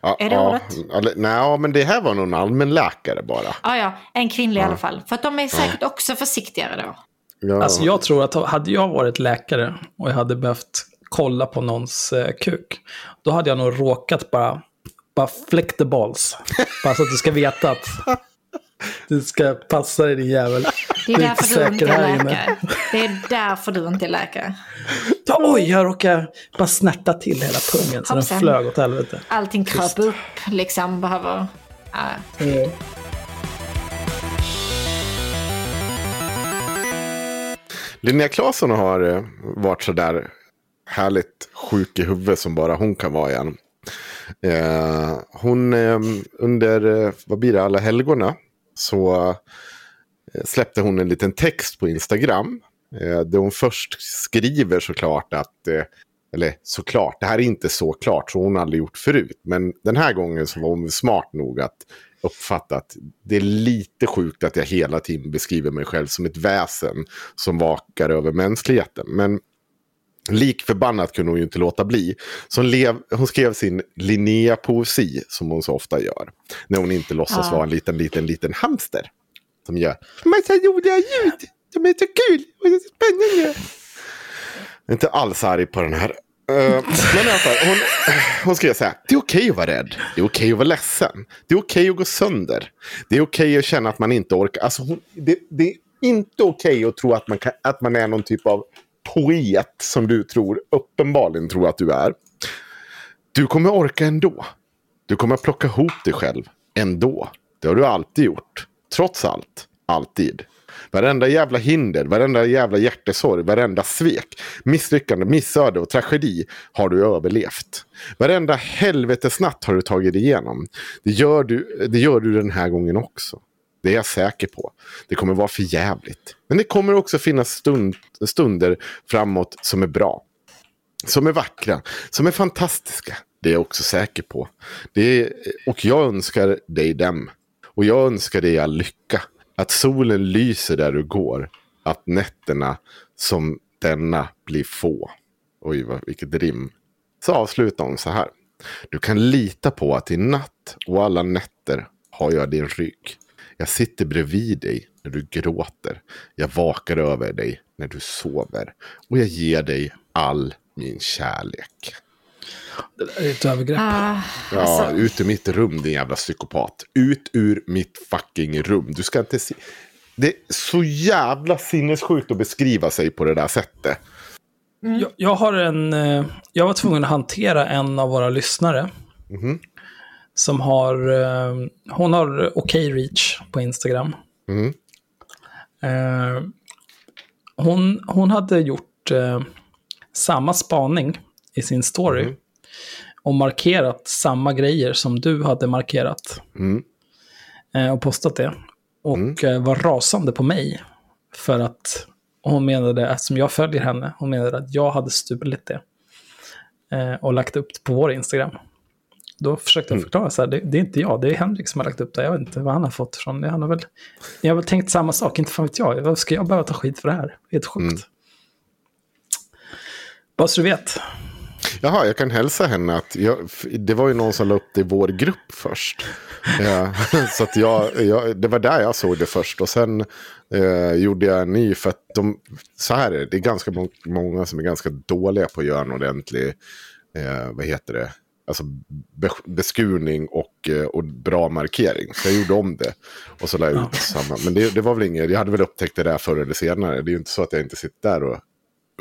Ja, Är det ja, ordet? Nej, men det här var någon allmänläkare bara. Ja, ja, en kvinnlig i alla fall. För att de är säkert också försiktigare då. Ja. Alltså jag tror att hade jag varit läkare och jag hade behövt kolla på någons eh, kuk, då hade jag nog råkat bara, bara flick the balls. bara så att du ska veta att du ska passa dig din jävel. Det är därför du inte är läkare. Det är därför du inte är läkare. Ja, oj, jag råkade bara snärta till hela pungen så den flög åt helvete. Allting kröp upp, liksom behöver... Ja. Linnea Claesson har eh, varit sådär härligt sjuk i huvudet som bara hon kan vara igen. Eh, hon eh, under, eh, vad blir det, alla helgorna så eh, släppte hon en liten text på Instagram. Eh, där hon först skriver såklart att, eh, eller såklart, det här är inte så klart, så hon har aldrig gjort förut. Men den här gången så var hon smart nog att uppfatta att det är lite sjukt att jag hela tiden beskriver mig själv som ett väsen som vakar över mänskligheten. Men lik förbannat kunde hon ju inte låta bli. Så hon, lev, hon skrev sin Linnea-poesi som hon så ofta gör. När hon inte låtsas Ja. vara en liten, liten, liten hamster. Som gör massa roliga ljud. De är så kul och det är så spännande. Jag är inte alls arg på den här. Eh, men i fall, hon, hon skrev så här. Det är okej att vara rädd. Det är okej att vara ledsen. Det är okej att gå sönder. Det är okej att känna att man inte orkar. Alltså hon, det, det är inte okej att tro att man, kan, att man är någon typ av poet som du tror, uppenbarligen tror att du är. Du kommer orka ändå. Du kommer plocka ihop dig själv ändå. Det har du alltid gjort. Trots allt. Alltid. Varenda jävla hinder, varenda jävla hjärtesorg, varenda svek, misslyckande, missöde och tragedi har du överlevt. Varenda helvetesnatt har du tagit dig igenom. Det gör du, det gör du den här gången också. Det är jag säker på. Det kommer vara för jävligt. Men det kommer också finnas stund, stunder framåt som är bra. Som är vackra, som är fantastiska. Det är jag också säker på. Det är, och jag önskar dig dem. Och jag önskar dig all lycka. Att solen lyser där du går. Att nätterna som denna blir få. Oj, vad, vilket rim. Så avslutar hon så här. Du kan lita på att i natt och alla nätter har jag din rygg. Jag sitter bredvid dig när du gråter. Jag vakar över dig när du sover. Och jag ger dig all min kärlek. Det där är ett övergrepp. Ah, Ja, alltså, ut ur mitt rum din jävla psykopat. Ut ur mitt fucking rum. Du ska inte se... Det är så jävla sinnessjukt att beskriva sig på det där sättet. Jag, jag har en... eh, Jag var tvungen att hantera en av våra lyssnare. Som har... eh, Hon har okej reach på Instagram. Eh, Hon, hon hade gjort eh, samma spaning i sin story. Och markerat samma grejer som du hade markerat. Mm. Eh, Och postat det. Och eh, var rasande på mig. För att hon menade, eftersom jag följer henne, hon menade att jag hade stulit det. Eh, och lagt upp det på vår Instagram. Då försökte jag förklara så här, det, det är inte jag, det är Henrik som har lagt upp det. Jag vet inte vad han har fått från det. Han har väl, jag har väl tänkt samma sak, inte fan vet jag. Vad ska jag behöva ta skit för det här? Helt sjukt. Bara så du vet. Jaha, jag kan hälsa henne att jag, det var ju någon som la upp det i vår grupp först. Ja, så att jag, jag, det var där jag såg det först. Och sen eh, gjorde jag en ny för att de, så här är det, det är ganska må- många som är ganska dåliga på att göra en ordentlig, eh, vad heter det, alltså be, beskurning och, eh, och bra markering. Så jag gjorde om det. Och så la jag ut samma. Men det, det var väl inget, jag hade väl upptäckt det där förr eller senare. Det är ju inte så att jag inte sitter där och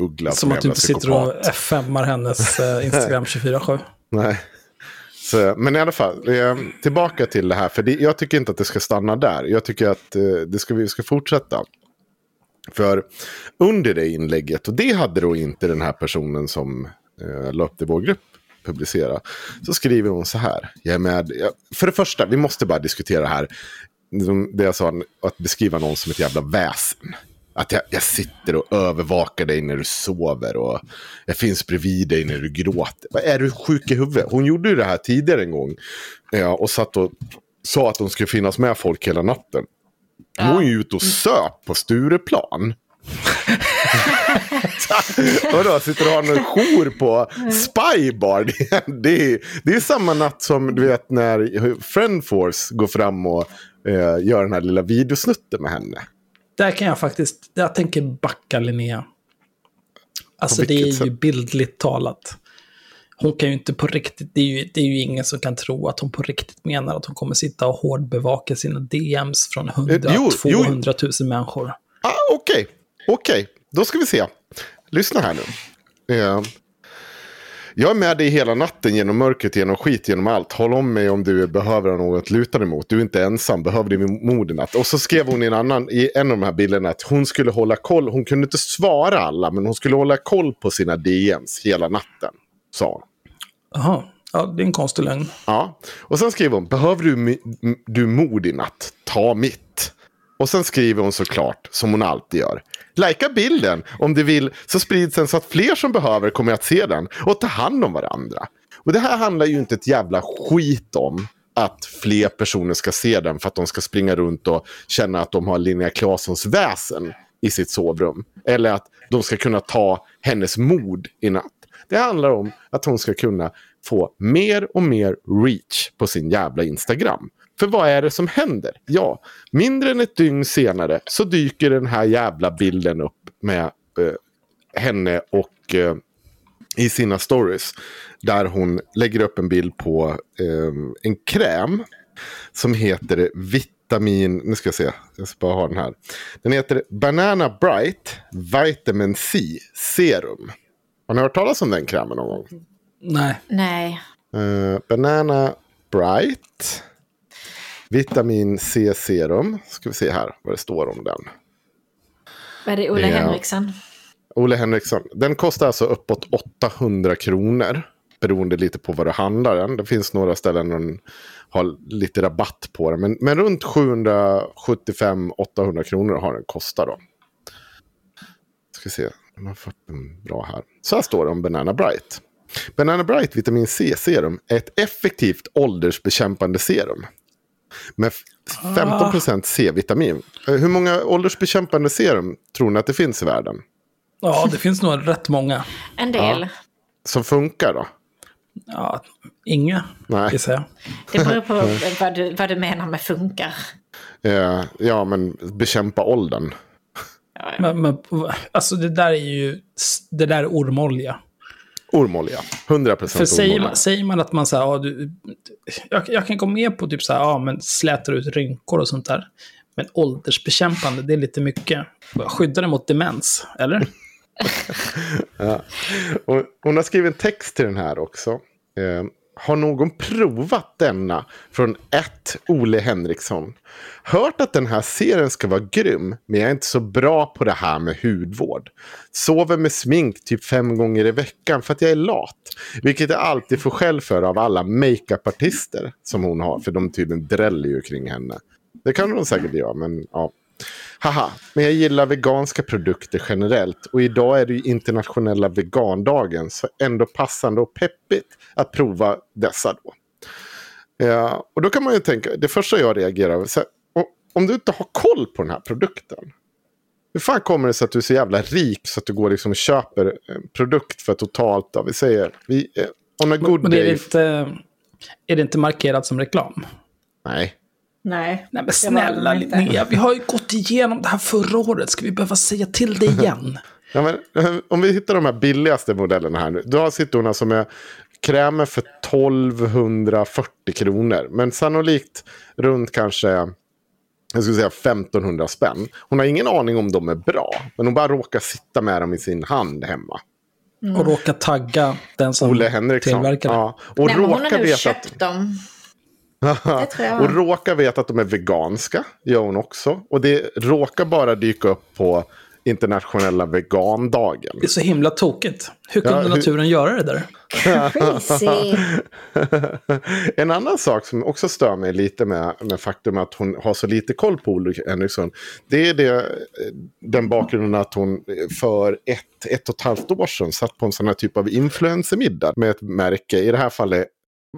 ugglar Som att du inte sitter och psykopat. F5ar hennes eh, Instagram 24-7. Nej. Så, men i alla fall, eh, tillbaka till det här. För det, jag tycker inte att det ska stanna där. Jag tycker att eh, det ska, vi ska fortsätta. För under det inlägget, och det hade då inte den här personen som eh, la upp det i vår grupp publicera. Så skriver hon så här. Jag är med. För det första, vi måste bara diskutera här. som Det jag sa, att beskriva någon som ett jävla väsen. Att jag, jag sitter och övervakar dig när du sover och jag finns bredvid dig när du gråter. Vad är du sjuk i huvudet? Hon gjorde ju det här tidigare en gång. Ja, och satt och sa att hon skulle finnas med folk hela natten. Hon är ju ute och söp på Stureplan. Vadå, sitter du och har någon jour på Spybar? Det är, det är samma natt som du vet när Friendforce går fram och eh, gör den här lilla videosnutten med henne. Där kan jag faktiskt, jag tänker backa Linnea. Alltså det är ju bildligt talat. Hon kan ju inte på riktigt, det är, ju, det är ju ingen som kan tro att hon på riktigt menar att hon kommer sitta och hårdbevaka sina DMs från 100 Eh, jo, jo. 200 000 människor. Ah, Okej, okej. Då ska vi se. Lyssna här nu. Eh, jag är med dig hela natten genom mörkret, genom skit, genom allt. Håll om mig om du behöver något att luta dig mot. Du är inte ensam, behöver din mod natt. Och så skrev hon i en, annan, i en av de här bilderna att hon skulle hålla koll. Hon kunde inte svara alla, men hon skulle hålla koll på sina DMs hela natten. Sa hon. Jaha, ja, det är en konstig lögn. Ja, och sen skriver hon, behöver du, du mod i natt, ta mitt. Och sen skriver hon såklart, som hon alltid gör. Lajka bilden om du vill så sprids den så att fler som behöver kommer att se den och ta hand om varandra. Och det här handlar ju inte ett jävla skit om att fler personer ska se den för att de ska springa runt och känna att de har Linnea Claessons väsen i sitt sovrum. Eller att de ska kunna ta hennes mod i natt. Det handlar om att hon ska kunna få mer och mer reach på sin jävla Instagram. För vad är det som händer? Ja, mindre än ett dygn senare så dyker den här jävla bilden upp med eh, henne och eh, i sina stories. Där hon lägger upp en bild på eh, en kräm som heter vitamin, nu ska jag se, jag ska bara ha den här. Den heter Banana Bright Vitamin C Serum. Har ni hört talas om den krämen någon gång? Nej, Nej. Eh, Banana Bright. Vitamin C serum. Ska vi se här vad det står om den. Vad är det Ola Ja. Henriksen? Olle Henriksson. Den kostar alltså uppåt 800 kronor. Beroende lite på vad det handlar om. Det finns några ställen där den har lite rabatt på den. Men, men runt 775-800 kronor har den kostat då. Ska se. De har fått den bra här. Så här står det om Banana Bright. Banana Bright Vitamin C-serum är ett effektivt åldersbekämpande serum. Med 15% C-vitamin. Eh, Hur många åldersbekämpande serum tror ni att det finns i världen? ja, det finns nog rätt många. En del. Som funkar då? Ja, inga, Nej. gissar jag. Det beror på vad du, vad du menar med funkar. Eh, ja, men bekämpa åldern. Men, men, alltså det där är ju, det där är ormolja. Ormolja. 100% För säger ormolja. man, säger man att man så här, ja, du, jag, jag kan gå med på typ så här, ja men slätar ut rynkor och sånt där. Men åldersbekämpande, det är lite mycket. Skyddar det mot demens, eller? Och hon har skrivit en text till den här också. Eh, har någon provat denna från ett Ole Henriksson? Hört att den här serien ska vara grym, men jag är inte så bra på det här med hudvård. Sover med smink typ fem gånger i veckan för att jag är lat. Vilket jag alltid får skäll för av alla makeupartister som hon har, för de tydligen dräller ju kring henne. Det kan hon säkert göra, men ja. Haha, men jag gillar veganska produkter generellt och idag är det ju internationella vegandagen så ändå passande och peppigt att prova dessa då. Ja, och då kan man ju tänka, det första jag reagerar o- om du inte har koll på den här produkten. Hur fan kommer det sig att du är så jävla rik så att du går liksom och köper en produkt för totalt, ja, vi säger, vi, eh, on a good Men det är, day. inte, är det inte markerat som reklam? Nej. Nej. Nej men snälla. Linnea, vi har ju gått igenom det här förra året. Ska vi behöva säga till det igen? Ja, men, eh, om vi hittar de här billigaste modellerna här nu. Du har sittorna som är krämer för 1240 kronor. Men sannolikt runt kanske jag skulle säga 1500 spänn. Hon har ingen aning om de är bra. Men hon bara råkar sitta med dem i sin hand hemma. Och råka tagga den som Olle Henriksson. tillverkar det. Ja. Och Nej, men hon har råkar nu köpt att, dem. Det tror jag. och råkar veta att de är veganska. Gör hon också. Och det råkar bara dyka upp på internationella vegandagen. Det är så himla tokigt. Hur kunde Ja, hur- naturen göra det där? Crazy. en annan sak som också stör mig lite med, med faktum att hon har så lite koll på Olle Henriksson. Det är det, den bakgrunden att hon för ett, ett och ett halvt år sedan satt på en sån här typ av influencermiddag med ett märke. I det här fallet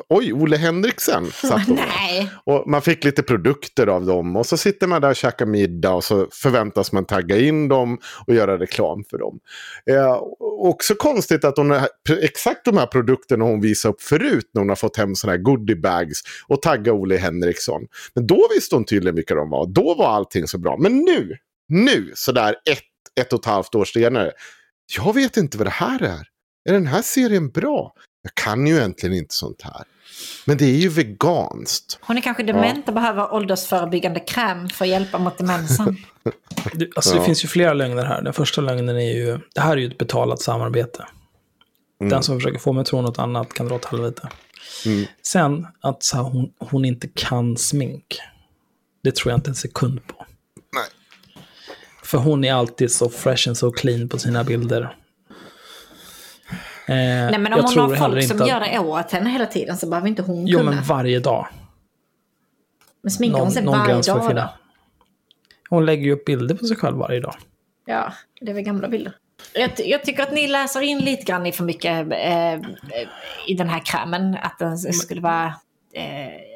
oj, Ole Henriksen satt. Nej. Och man fick lite produkter av dem. Och så sitter man där och käkar middag och så förväntas man tagga in dem och göra reklam för dem. Eh, också konstigt att hon har exakt de här produkterna hon visade upp förut när hon har fått hem sådana här goodiebags och tagga Ole Henriksson. Men då visste hon tydligen vilka de var. Då var allting så bra. Men nu, nu sådär ett, ett och ett halvt år senare. Jag vet inte vad det här är. Är den här serien bra? Jag kan ju egentligen inte sånt här. Men det är ju veganskt. Hon är kanske dement och behöver åldersförebyggande kräm för att hjälpa mot demensen. Det, alltså, Ja. det finns ju flera lögner här. Den första lögnen är ju, det här är ju ett betalat samarbete. Den som försöker få mig att tro något annat kan dra åt helvete. Sen att så här, hon, hon inte kan smink. Det tror jag inte en sekund på. Nej. För hon är alltid så fresh and so clean på sina bilder. Eh, Nej men om jag hon har folk som att- gör det åt henne hela tiden så behöver inte hon Jo, kunna. men varje dag. Men sminkar hon sig någon varje dag då? Hon lägger ju upp bilder på sig själv varje dag. Ja, det är väl gamla bilder. Jag, jag tycker att ni läser in lite grann i för mycket eh, i den här krämen. Att den skulle vara... Eh,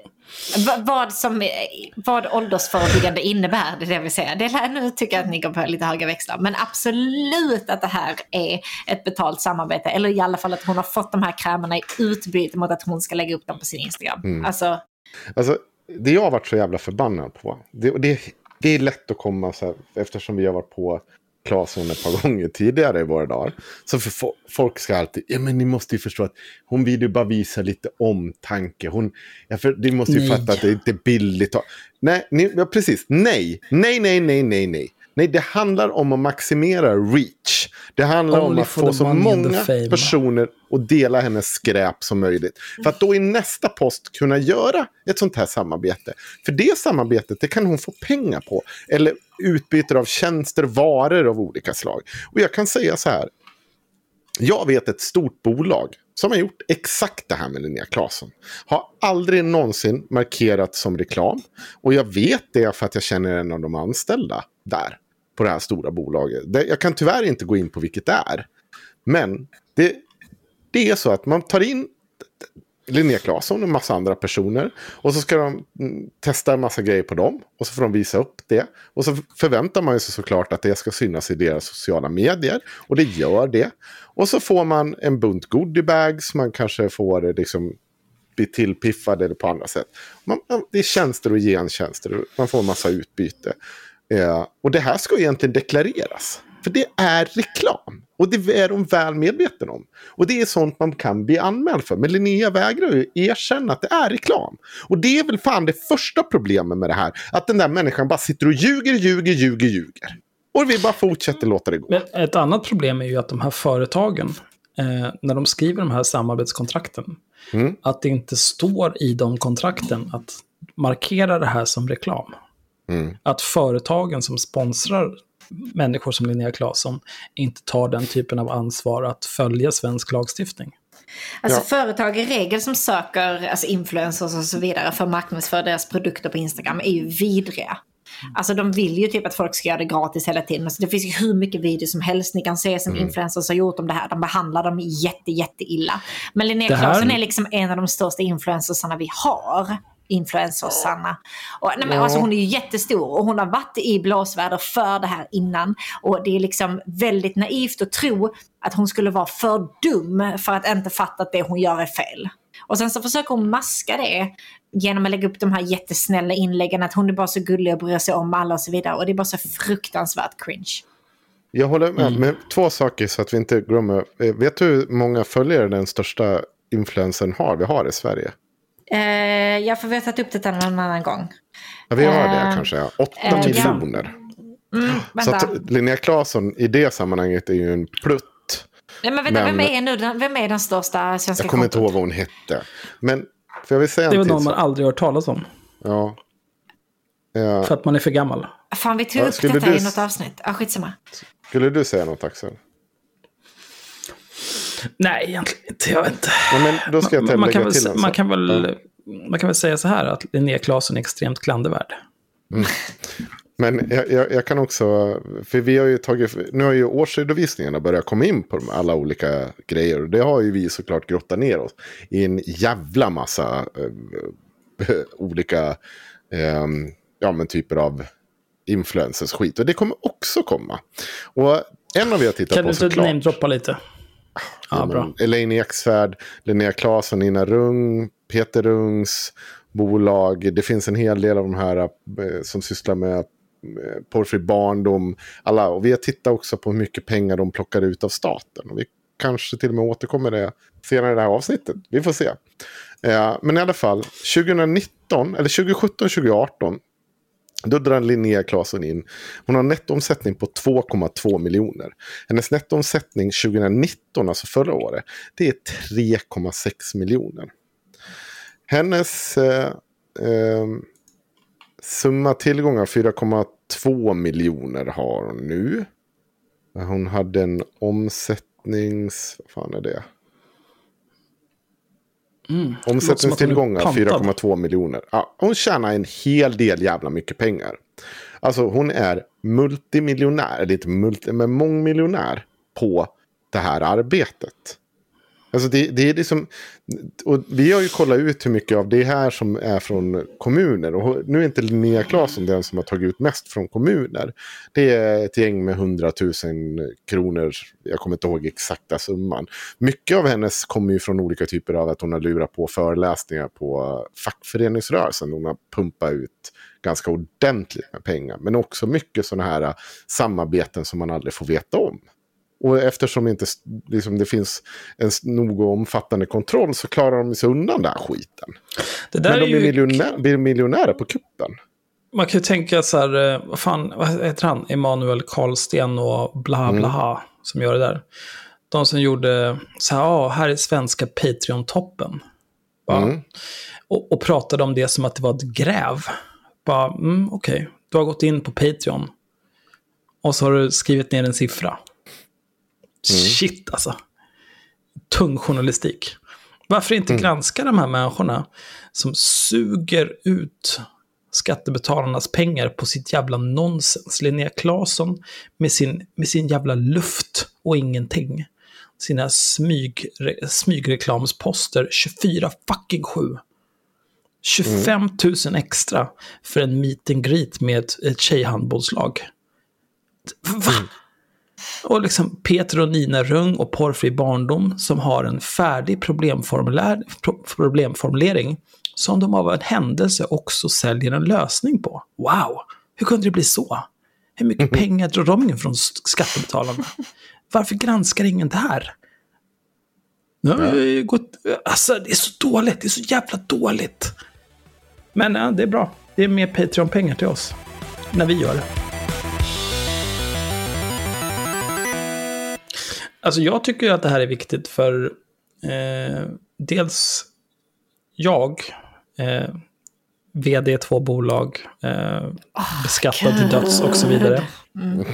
vad, vad, som, vad åldersförebyggande innebär, det är det vill säga. Det nu tycker jag att ni går på lite höga växlar. Men absolut att det här är ett betalt samarbete. Eller i alla fall att hon har fått de här krämerna i utbyte mot att hon ska lägga upp dem på sin Instagram. Alltså, Alltså, det jag har varit så jävla förbannad på. Det, det, det är lätt att komma så här, eftersom vi har varit på Claesson ett par gånger tidigare i våra dagar. Så för fo- folk ska alltid, ja men ni måste ju förstå att hon vill ju bara visa lite omtanke. Hon, ja, för ni måste ju Nej. fatta att det inte är billigt. Nej, ni, ja, precis. Nej, nej, nej, nej, nej, nej. Nej, det handlar om att maximera reach. Det handlar om Only att for få så många personer att dela hennes skräp som möjligt. För att då i nästa post kunna göra ett sånt här samarbete. För det samarbetet det kan hon få pengar på. Eller utbyte av tjänster, varor av olika slag. Och jag kan säga så här. Jag vet ett stort bolag som har gjort exakt det här med Linnea Claesson. Har aldrig någonsin markerat som reklam. Och jag vet det för att jag känner en av de anställda där. På det här stora bolaget. Det, jag kan tyvärr inte gå in på vilket det är. Men det, det är så att man tar in Linnea Claesson och en massa andra personer. Och så ska de mm, testa en massa grejer på dem. Och så får de visa upp det. Och så förväntar man sig såklart att det ska synas i deras sociala medier. Och det gör det. Och så får man en bunt goodiebags. Man kanske får liksom bli tillpiffad eller på andra sätt. Man- det är tjänster och gentjänster. Man får en massa utbyte. Eh, och det här ska egentligen deklareras. För det är reklam. Och det är de väl medvetna om. Och det är sånt man kan bli anmäld för. Men Linnea vägrar ju erkänna att det är reklam. Och det är väl fan det första problemet med det här. Att den där människan bara sitter och ljuger, ljuger, ljuger, ljuger. Och vi bara fortsätter låta det gå. Men ett annat problem är ju att de här företagen, eh, när de skriver de här samarbetskontrakten, Mm. att det inte står i de kontrakten att markera det här som reklam. Mm. Att företagen som sponsrar människor som Linnea Claesson inte tar den typen av ansvar att följa svensk lagstiftning. Alltså Ja. företag i regel som söker alltså influencers och så vidare för att marknadsföra deras produkter på Instagram är ju vidriga. Alltså de vill ju typ att folk ska göra det gratis hela tiden. Alltså, det finns ju hur mycket videos som helst ni kan se som Mm. influencers har gjort om det här. De behandlar dem jätte, jätte illa. Men Linnea här- Claesson är liksom en av de största influencersarna vi har. Influencersarna. Och, nej, men, alltså, hon är ju jättestor och hon har varit i blåsväder för det här innan. Och det är liksom väldigt naivt att tro att hon skulle vara för dum för att inte fatta att det hon gör är fel. Och sen så försöker hon maska det genom att lägga upp de här jättesnälla inläggen att hon är bara så gullig och bryr sig om alla och så vidare. Och det är bara så fruktansvärt cringe. Jag håller med med två saker så att vi inte glömmer. Eh, Vet du hur många följare den största influensen har vi har i Sverige? Eh, jag får vi har tagit upp det någon annan gång. Ja, vi har det Eh, kanske. ja. Åtta eh, ja. miljoner. Mm, Så att Linnea Claesson i det sammanhanget är ju en plutt. Nej, men vänta, men- vem, är nu, den- vem är den största svenska Jag kommer inte ihåg vad hon hette. Men för jag vill säga Det en till någon man aldrig hört talas om. Ja. Ja. För att man är för gammal. Fan, vi tog Ja, upp detta du i något avsnitt. Ah, skitsamma. Skulle du säga något Axel? Nej, egentligen inte. Jag vet inte. Ja, men då ska jag Man, man, kan väl, till man, kan väl, man kan väl säga så här att Linnea Claesson är extremt klandervärd. Men men jag, jag, jag, kan också, för vi har ju tagit, nu har ju årsredovisningarna börjat komma in på alla olika grejer. Och det har ju vi såklart grottat ner oss i en jävla massa äh, olika äh, ja, men typer av influencers skit. Och det kommer också komma. Och en av vi har tittat kan på såklart. Kan du inte namedroppa lite? Ja, bra. Elaine Eksvärd, Linnea Claesson, Nina Rung, Peter Rungs bolag. Det finns en hel del av de här eh, som sysslar med porrfri barndom. Alla, och vi har tittat också på hur mycket pengar de plockar ut av staten. Och vi kanske till och med återkommer det senare i det här avsnittet. Vi får se. Eh, men i alla fall, 2019, eller 2017-2018 då drar Linnea Claesson in. Hon har nettoomsättning på 2,2 miljoner. Hennes nettoomsättning 2019, alltså förra året, det är 3,6 miljoner. Hennes eh, eh, summa tillgångar 4,2 miljoner har hon nu. Hon hade en omsättnings... Vad fan är det? Mm. Omsättningstillgångar 4,2 miljoner. Ja, hon tjänar en hel del jävla mycket pengar. Alltså hon är multimiljonär, eller inte multi, men mångmiljonär på det här arbetet. Alltså det, det är liksom, och vi har ju kollat ut hur mycket av det här som är från kommuner. Och nu är inte Linnea Claesson den som har tagit ut mest från kommuner. Det är ett gäng med 100 000 kronor. Jag kommer inte ihåg exakta summan. Mycket av hennes kommer ju från olika typer av att hon har lurat på föreläsningar på fackföreningsrörelsen. Hon har pumpat ut ganska ordentligt med pengar. Men också mycket sådana här samarbeten som man aldrig får veta om. Och eftersom inte, liksom, det finns en nog omfattande kontroll så klarar de sig undan den här skiten. Det där Men de blir, ju... miljonär, blir miljonärer på kuppen. Man kan ju tänka så här, eh, vad fan, vad heter han? Emanuel Karlsten och bla bla mm. som gör det där. De som gjorde så här, ja, här är svenska Patreon-toppen. Mm. Och, och, pratade om det som att det var ett gräv. Bara, mm, okej, okay. du har gått in på Patreon. Och så har du skrivit ner en siffra. Mm. Shit alltså. Tung journalistik. Varför inte mm. granska de här människorna som suger ut skattebetalarnas pengar på sitt jävla nonsens. Linnea Claesson med sin, med sin jävla luft och ingenting. Sina smyg, smygreklamsposter 24 fucking 7. 25 000 extra för en meet and greet med ett tjejhandbollslag. Va? Mm. Och liksom Peter och Nina Rung och Porrfri barndom som har en färdig problemformulering som de av en händelse också säljer en lösning på. Wow, hur kunde det bli så? Hur mycket pengar drar de in från skattebetalarna? Varför granskar ingen det här? Nu gått, alltså det är så dåligt, det är så jävla dåligt. Men ja, det är bra. Det är mer Patreon-pengar till oss. När vi gör det. Alltså jag tycker att det här är viktigt för eh, dels jag, eh, vd i två bolag, eh, oh, beskattad God. till döds och så vidare. Mm.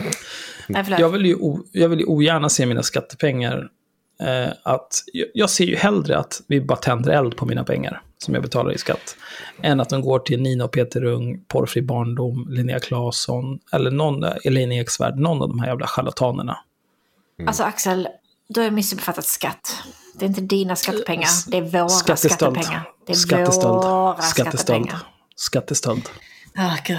jag, vill ju jag vill ju ogärna se mina skattepengar. Eh, att, jag ser ju hellre att vi bara tänder eld på mina pengar som jag betalar i skatt. Än att de går till Nina och Peter Ung, Porrfri barndom, Linnea Claesson eller någon, Elaine Eksvärd, någon av de här jävla charlatanerna. Mm. Alltså Axel, du har missuppfattat skatt. Det är inte dina skattepengar, det är våra Skattestöld. skattepengar. Det är Skattestöld. våra Skattestöld. skattepengar. Skattestöld. Ah, oh, gud.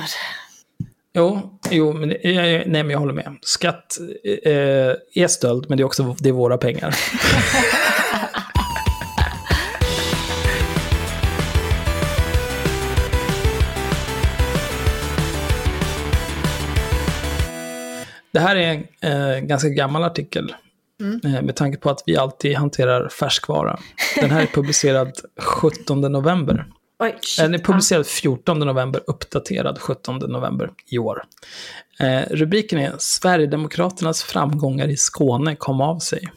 Jo, jo men, nej, men jag håller med. Skatt eh, är stöld, men det är också det är våra pengar. Det här är en eh, ganska gammal artikel. Mm. Eh, med tanke på att vi alltid hanterar färskvara. Den här är publicerad 17 november. Oj, Den är publicerad 14 november, uppdaterad 17 november i år. Eh, rubriken är Sverigedemokraternas framgångar i Skåne kom av sig.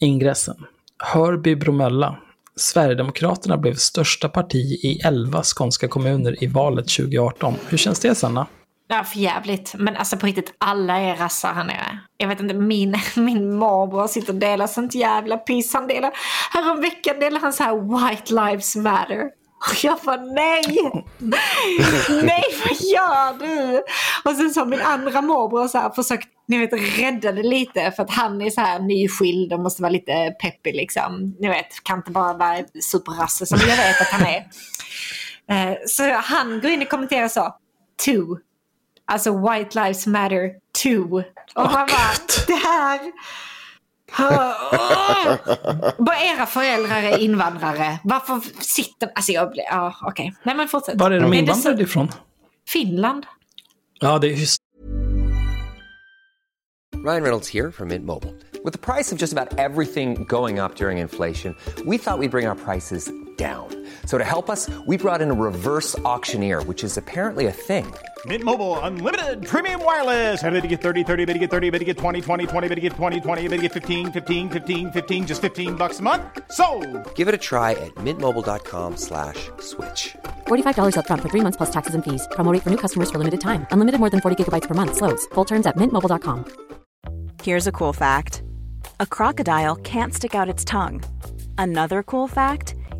Ingressen. Hörby Bromölla. Sverigedemokraterna blev största parti i 11 skånska kommuner i valet 2018. Hur känns det, Sanna? Ja, för jävligt. Men alltså på riktigt, alla är rassar här nere. Jag vet inte, min, min morbror sitter och delar sånt jävla piss. Han delar, häromveckan delade han så här White Lives Matter. Och jag bara nej! nej vad gör du? Och sen så har min andra morbror så här försökt ni vet, rädda det lite för att han är så här nyskild och måste vara lite peppig liksom. Ni vet, kan inte bara vara superrasse som jag vet att han är. Eh, Så han går in och kommenterar så. Two. Alltså White Lives Matter 2. Och man bara, det här... Åh! Bara era föräldrar är invandrare. Varför sitter... Alltså jag blir... Ja, okej. Nej men fortsätt. Var är de invandrade ifrån? Finland. Ja, det är just Ryan Reynolds here from Mint Mobile. With the price of just about everything going up during inflation, we thought we'd bring our prices down. So to help us, we brought in a reverse auctioneer, which is apparently a thing. Mint Mobile unlimited premium wireless. Ready to get 30, 30, bit to get 30, bit to get 20, 20, 20, bit to get 20, 20, bit to get 15, 15, 15, 15 just 15 bucks a month. So, Give it a try at mintmobile.com slash switch. $45 upfront for three months plus taxes and fees. Promo rate for new customers for limited time. Unlimited more than 40 gigabytes per month. Slows. Full terms at mintmobile.com. Here's a cool fact a crocodile can't stick out its tongue. Another cool fact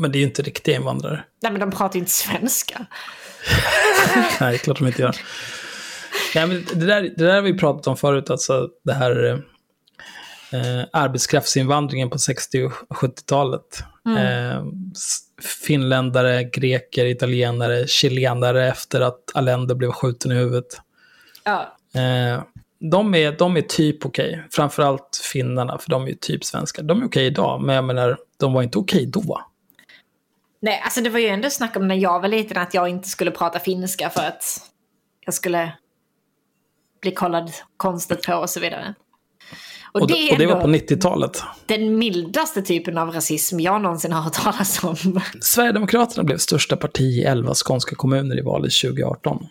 Men det är ju inte riktiga invandrare. Nej men de pratar ju inte svenska. Nej, det är klart de inte gör. Nej, men det, där, det där har vi pratat om förut, alltså det här eh, arbetskraftsinvandringen på 60 och 70-talet. Eh, s- finländare, greker, italienare, chilenare efter att Allende blev skjuten i huvudet. Ja. Eh, de, är, de är typ okej. Framförallt finnarna, för de är typ svenskar. De är okej idag, men jag menar, de var inte okej då. Nej, alltså det var ju ändå snack om när jag var liten att jag inte skulle prata finska för att jag skulle bli kollad konstigt på och så vidare. Och, Och, det och det var på 90-talet. den mildaste typen av rasism jag någonsin har hört talas om. Sverigedemokraterna blev största parti i 11 skånska kommuner i valet 2018.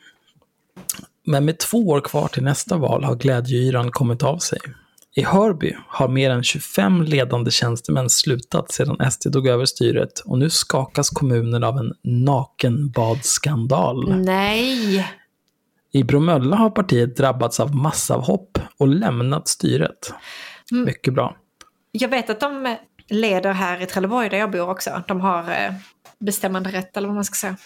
Men med två år kvar till nästa val har glädjeyran kommit av sig. I Hörby har mer än 25 ledande tjänstemän slutat sedan SD tog över styret och nu skakas kommunen av en nakenbadskandal. Nej! I Bromölla har partiet drabbats av massavhopp och lämnat styret. Mycket bra. Jag vet att de leder här i Trelleborg där jag bor också. De har eh, bestämmande rätt eller vad man ska säga.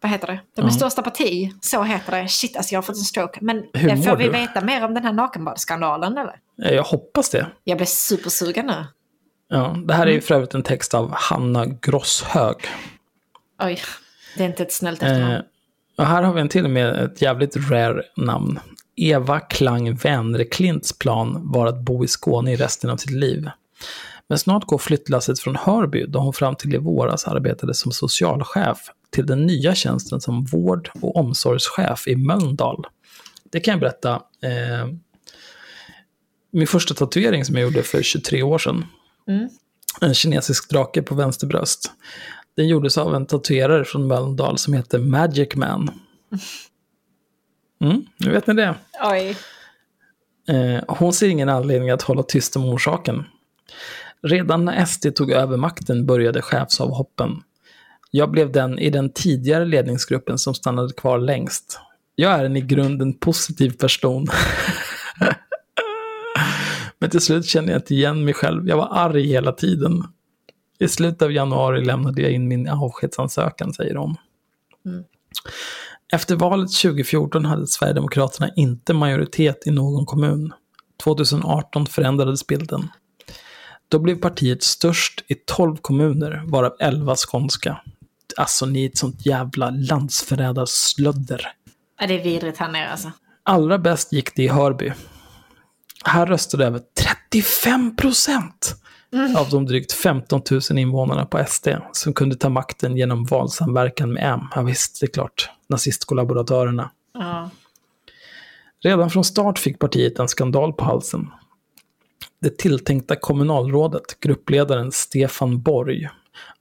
Vad heter det? De är största parti, så heter det. Shit, alltså jag har fått en stroke. Men Hur får vi du? veta mer om den här nakenbadsskandalen eller? Eh, Jag hoppas det. Jag blir supersugen nu. Ja, det här är ju för övrigt en text av Hanna Grosshög. Oj, det är inte ett snällt efternamn. Eh, och här har vi en till med ett jävligt rare namn. Eva Klang Wennerklints plan var att bo i Skåne i resten av sitt liv. Men snart går flyttlasset från Hörby, då hon fram till i våras arbetade som socialchef, till den nya tjänsten som vård och omsorgschef i Mölndal. Det kan jag berätta. Eh, min första tatuering som jag gjorde för 23 år sedan. En kinesisk drake på vänster bröst. Den gjordes av en tatuerare från Mölndal som heter Magic Man. Mm, nu vet ni det. Oj. Eh, hon ser ingen anledning att hålla tyst om orsaken. Redan när SD tog över makten började chefsavhoppen. Jag blev den i den tidigare ledningsgruppen som stannade kvar längst. Jag är en i grunden positiv person. Men till slut kände jag inte igen mig själv. Jag var arg hela tiden. I slutet av januari lämnade jag in min avskedsansökan, säger hon. Efter valet 2014 hade Sverigedemokraterna inte majoritet i någon kommun. 2018 förändrades bilden. Då blev partiet störst i 12 kommuner, varav 11 skånska. Alltså, ni är ett sånt jävla landsförrädarslödder. Ja, det är vidrigt här nere alltså. Allra bäst gick det i Hörby. Här röstade över 35 procent av de drygt 15 000 invånarna på SD som kunde ta makten genom valsamverkan med M. Ja, visst, det är klart. Nazistkollaboratörerna. Ja. Redan från start fick partiet en skandal på halsen. Det tilltänkta kommunalrådet, gruppledaren Stefan Borg,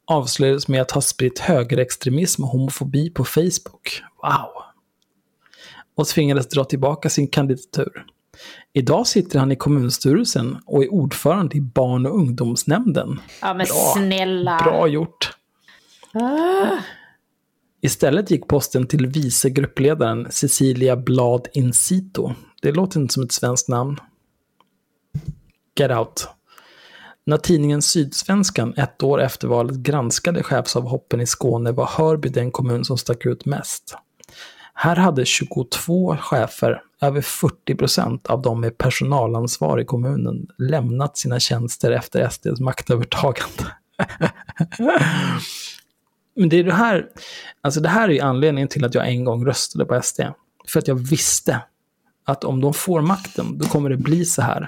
avslöjades med att ha spritt högerextremism och homofobi på Facebook. Wow! och tvingades dra tillbaka sin kandidatur. Idag sitter han i kommunstyrelsen och är ordförande i barn och ungdomsnämnden. Ja men Bra. snälla. Bra gjort. Istället gick posten till vice gruppledaren Cecilia Blad Incito. Det låter inte som ett svenskt namn. Get out. När tidningen Sydsvenskan ett år efter valet granskade chefsavhoppen i Skåne var Hörby den kommun som stack ut mest. Här hade 22 chefer, över 40 procent av de med personalansvar i kommunen, lämnat sina tjänster efter SDs maktövertagande. Men det är det här, alltså det här är anledningen till att jag en gång röstade på SD. För att jag visste att om de får makten, då kommer det bli så här.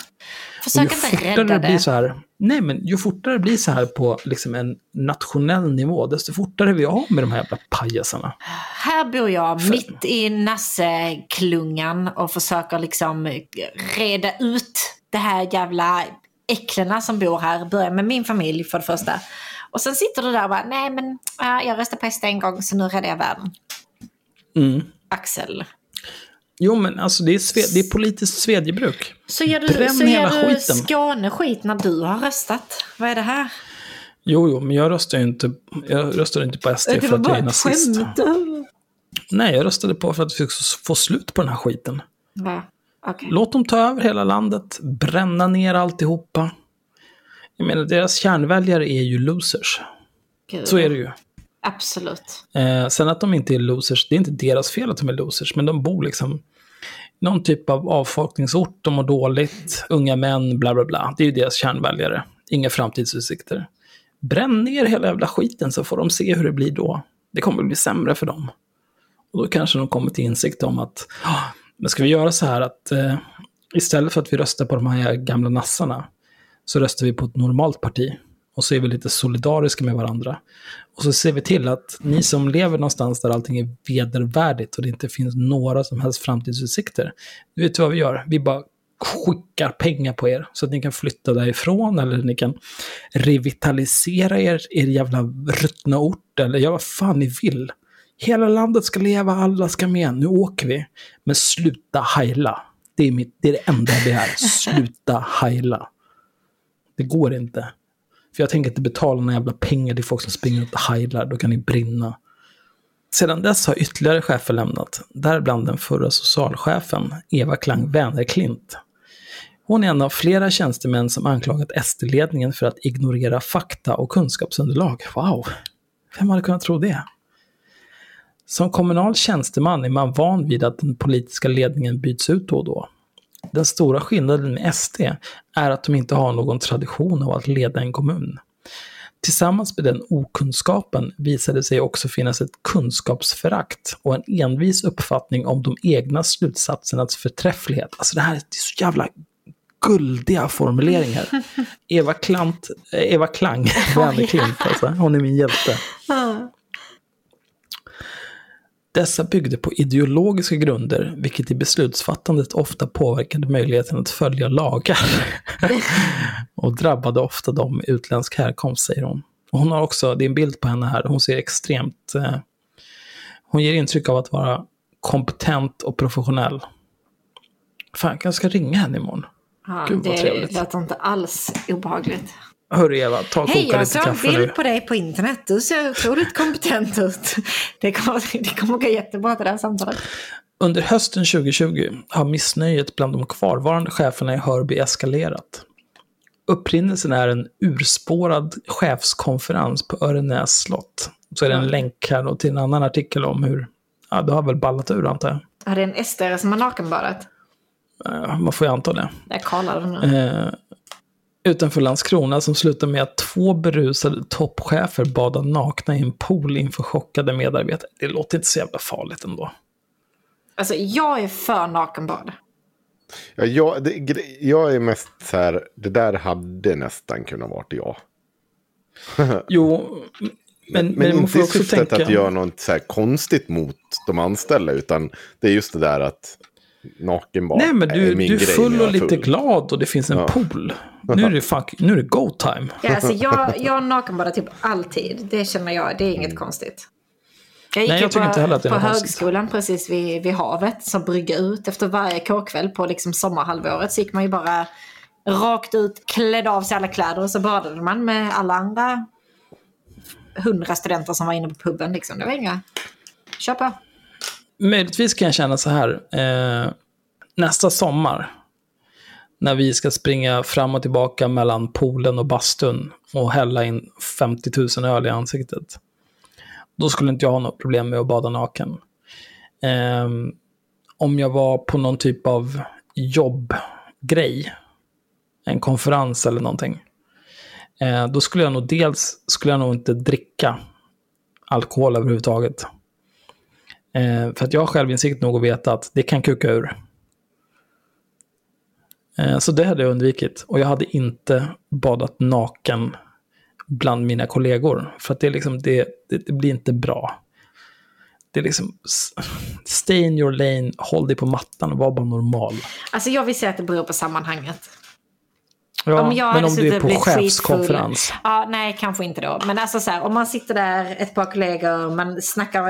Försök inte rädda det blir så här, nej men ju fortare det blir så här på liksom en nationell nivå, desto fortare vi av med de här jävla pajasarna. Här bor jag mitt i Nasseklungan och försöker liksom reda ut det här jävla äcklena som bor här. Börjar med min familj för det första. Och sen sitter du där och bara, nej men äh, jag röstade på SD en gång så nu räddar jag världen. Mm. Axel. Jo men alltså det är, sve, det är politiskt svedjebruk. Så gör du, Bränn så hela gör du skiten. Skåne skit när du har röstat. Vad är det här? Jo, jo, men jag röstar ju inte, jag röstade inte på SD det för att jag är nazist. skämt. Nej, jag röstade på för att vi ska få slut på den här skiten. Va? Okej. Låt dem ta över hela landet, bränna ner alltihopa. Jag menar, deras kärnväljare är ju losers. Gud. Så är det ju. Absolut. Eh, sen att de inte är losers, det är inte deras fel att de är losers, men de bor liksom någon typ av avfolkningsort, de mår dåligt, unga män, bla bla bla. Det är ju deras kärnväljare. Inga framtidsutsikter. Bränn ner hela jävla skiten så får de se hur det blir då. Det kommer bli sämre för dem. Och då kanske de kommer till insikt om att, ah, men ska vi göra så här att eh, istället för att vi röstar på de här gamla nassarna, så röstar vi på ett normalt parti. Och så är vi lite solidariska med varandra. Och så ser vi till att ni som lever någonstans där allting är vedervärdigt och det inte finns några som helst framtidsutsikter. Du vet vad vi gör? Vi bara skickar pengar på er så att ni kan flytta därifrån eller ni kan revitalisera er, er jävla ruttna ort eller gör vad fan ni vill. Hela landet ska leva, alla ska med, nu åker vi. Men sluta heila. Det är, mitt, det är det enda jag begär. Sluta heila. Det går inte. För jag tänker inte betala några jävla pengar till folk som springer runt och heilar, då kan ni brinna. Sedan dess har ytterligare chefer lämnat, däribland den förra socialchefen, Eva Klang Vänerklint. Hon är en av flera tjänstemän som anklagat SD-ledningen för att ignorera fakta och kunskapsunderlag. Wow! Vem hade kunnat tro det? Som kommunal tjänsteman är man van vid att den politiska ledningen byts ut då och då. Den stora skillnaden med SD är att de inte har någon tradition av att leda en kommun. Tillsammans med den okunskapen visade det sig också finnas ett kunskapsförakt och en envis uppfattning om de egna slutsatsernas förträfflighet. Alltså det här är så jävla guldiga formuleringar. Eva, Klant, Eva Klang, Vänerklint alltså. Hon är min hjälte. Dessa byggde på ideologiska grunder, vilket i beslutsfattandet ofta påverkade möjligheten att följa lagar. och drabbade ofta dem med utländsk härkomst, säger hon. Och hon har också, det är en bild på henne här, hon ser extremt... Eh, hon ger intryck av att vara kompetent och professionell. Fan, jag ska ringa henne imorgon. Ja, Gud, vad det trevligt. låter inte alls obehagligt. Hörru Eva, ta och Hej, koka jag lite såg en kaffe nu. bild på dig på internet. Du ser otroligt kompetent ut. Det kommer, det kommer gå jättebra det här samtalet. Under hösten 2020 har missnöjet bland de kvarvarande cheferna i Hörby eskalerat. Upprinnelsen är en urspårad chefskonferens på Örenäs slott. Så är det en länk här till en annan artikel om hur, ja det har väl ballat ur antar jag. Ja, det är en SD som har nakenbadat. Eh, Man får ju anta det. Jag kollar nu. Utanför Landskrona som slutar med att två berusade toppchefer badar nakna i en pool inför chockade medarbetare. Det låter inte så jävla farligt ändå. Alltså, jag är för nakenbad. Ja, jag, det, jag är mest så här, det där hade nästan kunnat vara jag. Jo, men, men, Men, man inte får i också syftet tänka... att göra något så här konstigt mot de anställda, utan det är just det där att nakenbad Nej, men du, är min du är full och lite full. glad och det finns en Ja. pool. Nu är det, fuck, nu är det go time. Ja, alltså, jag, jag nakenbadar typ alltid. Det känner jag, det är inget konstigt. Jag gick Nej, ju jag tycker på, inte heller att det är på högskolan precis vid, vid havet som brygga ut efter varje kåkväll på liksom sommarhalvåret. Så gick man ju bara rakt ut, klädde av sig alla kläder och så badade man med alla andra hundra studenter som var inne på puben. Liksom. Det var inga... Kör på. Möjligtvis kan jag känna så här. Eh, nästa sommar, när vi ska springa fram och tillbaka mellan poolen och bastun och hälla in 50 000 öl i ansiktet. Då skulle inte jag ha något problem med att bada naken. Eh, om jag var på någon typ av jobbgrej, en konferens eller någonting, eh, då skulle jag nog dels skulle jag nog inte dricka alkohol överhuvudtaget. Eh, för att jag har självinsikt nog att veta att det kan kuka ur. Eh, så det hade jag undvikit. Och jag hade inte badat naken bland mina kollegor. För att det, är liksom, det, det, det blir inte bra. Det är liksom, stay in your lane, håll dig på mattan och var bara normal. Alltså jag vill säga att det beror på sammanhanget. Ja, om jag men om du är på chefskonferens. skitfull- Ja, nej, kanske inte då. Men alltså så här, om man sitter där, ett par kollegor, man snackar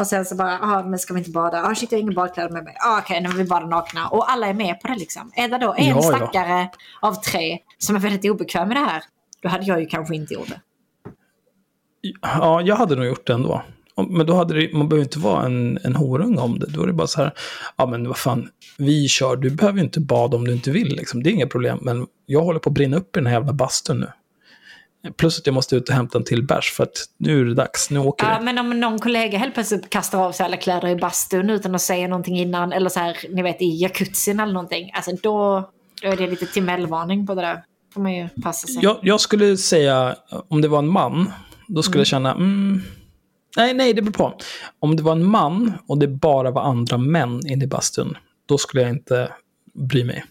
och sen så bara, ah, men ska vi inte bada? Ah, shit, jag har inga badkläder med mig. Ah, Okej, nu vill vi bada nakna. Och alla är med på det liksom. Är det då en Ja, ja. stackare av tre som är väldigt obekväm med det här, då hade jag ju kanske inte gjort det. Ja, jag hade nog gjort det ändå. Men då hade det, man behöver inte vara en, en horung om det. Då är det bara så här, ja men vad fan, vi kör, du behöver inte bada om du inte vill. Liksom. Det är inga problem, men jag håller på att brinna upp i den här jävla bastun nu. Plus att jag måste ut och hämta en till bärs för att nu är det dags, nu åker Ja, vi. men om någon kollega helt plötsligt kastar av sig alla kläder i bastun utan att säga någonting innan, eller så här, ni vet i jacuzzin eller någonting, alltså då, då är det lite timellvarning på det där. får man ju passa sig. Jag, jag skulle säga, om det var en man, då skulle jag känna, mm, nej, nej, det beror på. Om det var en man och det bara var andra män inne i bastun, då skulle jag inte bry mig.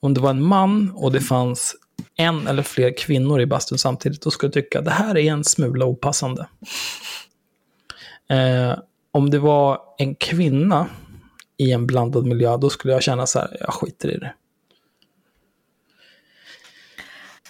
Om det var en man och det fanns en eller fler kvinnor i bastun samtidigt, då skulle jag tycka det här är en smula opassande. Eh, om det var en kvinna i en blandad miljö, då skulle jag känna så här, jag skiter i det. Nej,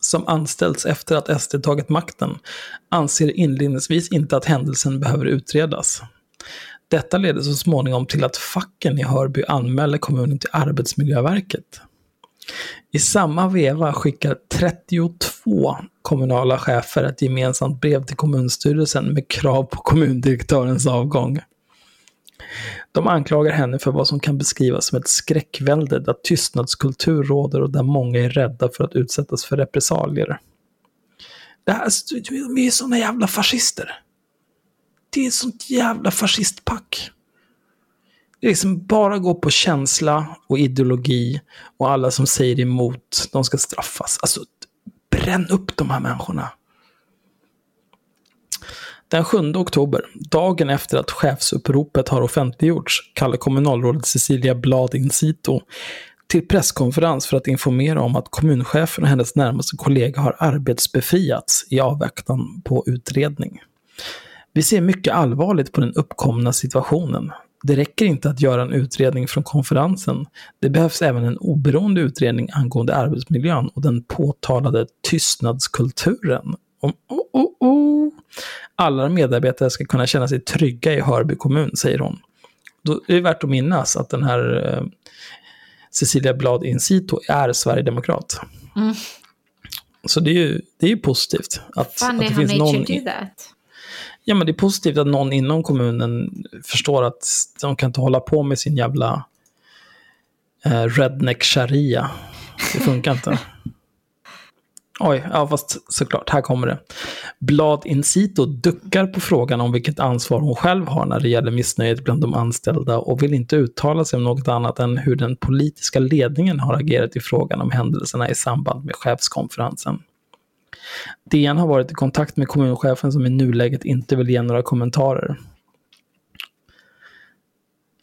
som anställts efter att SD tagit makten, anser inledningsvis inte att händelsen behöver utredas. Detta leder så småningom till att facken i Hörby anmäler kommunen till Arbetsmiljöverket. I samma veva skickar 32 kommunala chefer ett gemensamt brev till kommunstyrelsen med krav på kommundirektörens avgång. De anklagar henne för vad som kan beskrivas som ett skräckvälde där tystnadskultur råder och där många är rädda för att utsättas för repressalier. Det här, de är ju såna jävla fascister. Det är ett sånt jävla fascistpack. Det är liksom bara gå på känsla och ideologi och alla som säger emot, de ska straffas. Alltså, bränn upp de här människorna. Den 7 oktober, dagen efter att chefsuppropet har offentliggjorts, kallar kommunalrådet Cecilia Blad Incito till presskonferens för att informera om att kommunchefen och hennes närmaste kollega har arbetsbefriats i avvaktan på utredning. Vi ser mycket allvarligt på den uppkomna situationen. Det räcker inte att göra en utredning från konferensen. Det behövs även en oberoende utredning angående arbetsmiljön och den påtalade tystnadskulturen. Oh, oh, oh. Alla medarbetare ska kunna känna sig trygga i Hörby kommun, säger hon. Då är det värt att minnas att den här eh, Cecilia Blad Incito är sverigedemokrat. Mm. Så det är ju, det är ju positivt. Att, Funny att det finns någon... do that. Ja, men det är positivt att någon inom kommunen förstår att de kan inte hålla på med sin jävla eh, redneck sharia. Det funkar inte. Oj, ja fast såklart, här kommer det. Blad Incito duckar på frågan om vilket ansvar hon själv har när det gäller missnöjet bland de anställda och vill inte uttala sig om något annat än hur den politiska ledningen har agerat i frågan om händelserna i samband med chefskonferensen. DN har varit i kontakt med kommunchefen som i nuläget inte vill ge några kommentarer.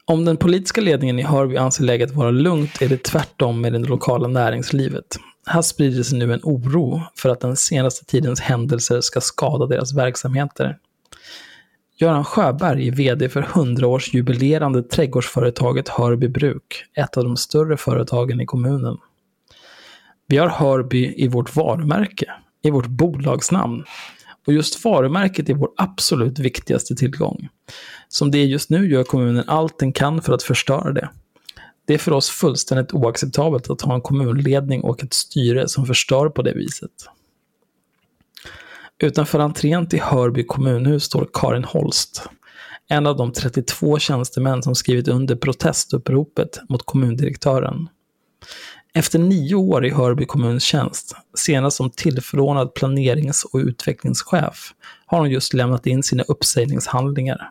Om den politiska ledningen i Hörby anser läget vara lugnt är det tvärtom med det lokala näringslivet. Här sprider sig nu en oro för att den senaste tidens händelser ska skada deras verksamheter. Göran Sjöberg är VD för 100-årsjubilerande trädgårdsföretaget Hörby Bruk, ett av de större företagen i kommunen. Vi har Hörby i vårt varumärke, i vårt bolagsnamn. Och just varumärket är vår absolut viktigaste tillgång. Som det är just nu gör kommunen allt den kan för att förstöra det. Det är för oss fullständigt oacceptabelt att ha en kommunledning och ett styre som förstör på det viset. Utanför entrén till Hörby kommunhus står Karin Holst, en av de 32 tjänstemän som skrivit under protestuppropet mot kommundirektören. Efter nio år i Hörby kommuns tjänst, senast som tillförordnad planerings och utvecklingschef, har hon just lämnat in sina uppsägningshandlingar.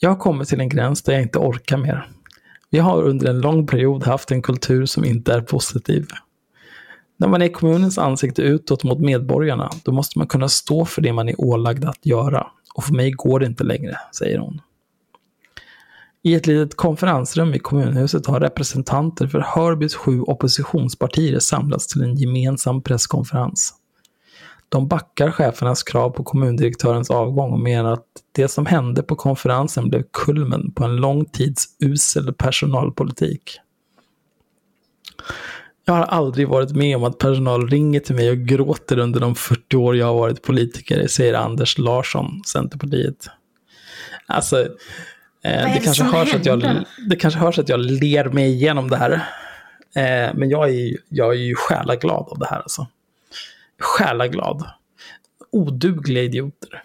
Jag har kommit till en gräns där jag inte orkar mer. Vi har under en lång period haft en kultur som inte är positiv. När man är kommunens ansikte utåt mot medborgarna, då måste man kunna stå för det man är ålagd att göra. Och för mig går det inte längre, säger hon. I ett litet konferensrum i kommunhuset har representanter för Hörbys sju oppositionspartier samlats till en gemensam presskonferens. De backar chefernas krav på kommundirektörens avgång och menar att det som hände på konferensen blev kulmen på en lång tids usel personalpolitik. Jag har aldrig varit med om att personal ringer till mig och gråter under de 40 år jag har varit politiker, säger Anders Larsson, Centerpartiet. Alltså, eh, det, kanske hörs att jag, det kanske hörs att jag ler mig igenom det här. Eh, men jag är, jag är ju själaglad av det här alltså. Själaglad. Odugliga idioter.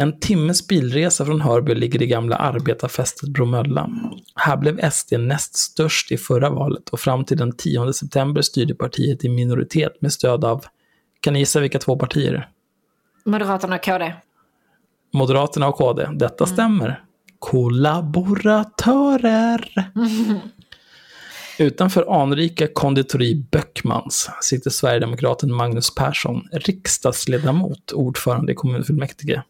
En timmes bilresa från Hörby ligger det gamla arbetarfästet Bromölla. Här blev SD näst störst i förra valet och fram till den 10 september styrde partiet i minoritet med stöd av, kan ni gissa vilka två partier? Moderaterna och KD. Moderaterna och KD. Detta mm. stämmer. Kollaboratörer. Utanför anrika konditori Böckmans sitter Sverigedemokraten Magnus Persson, riksdagsledamot, ordförande i kommunfullmäktige.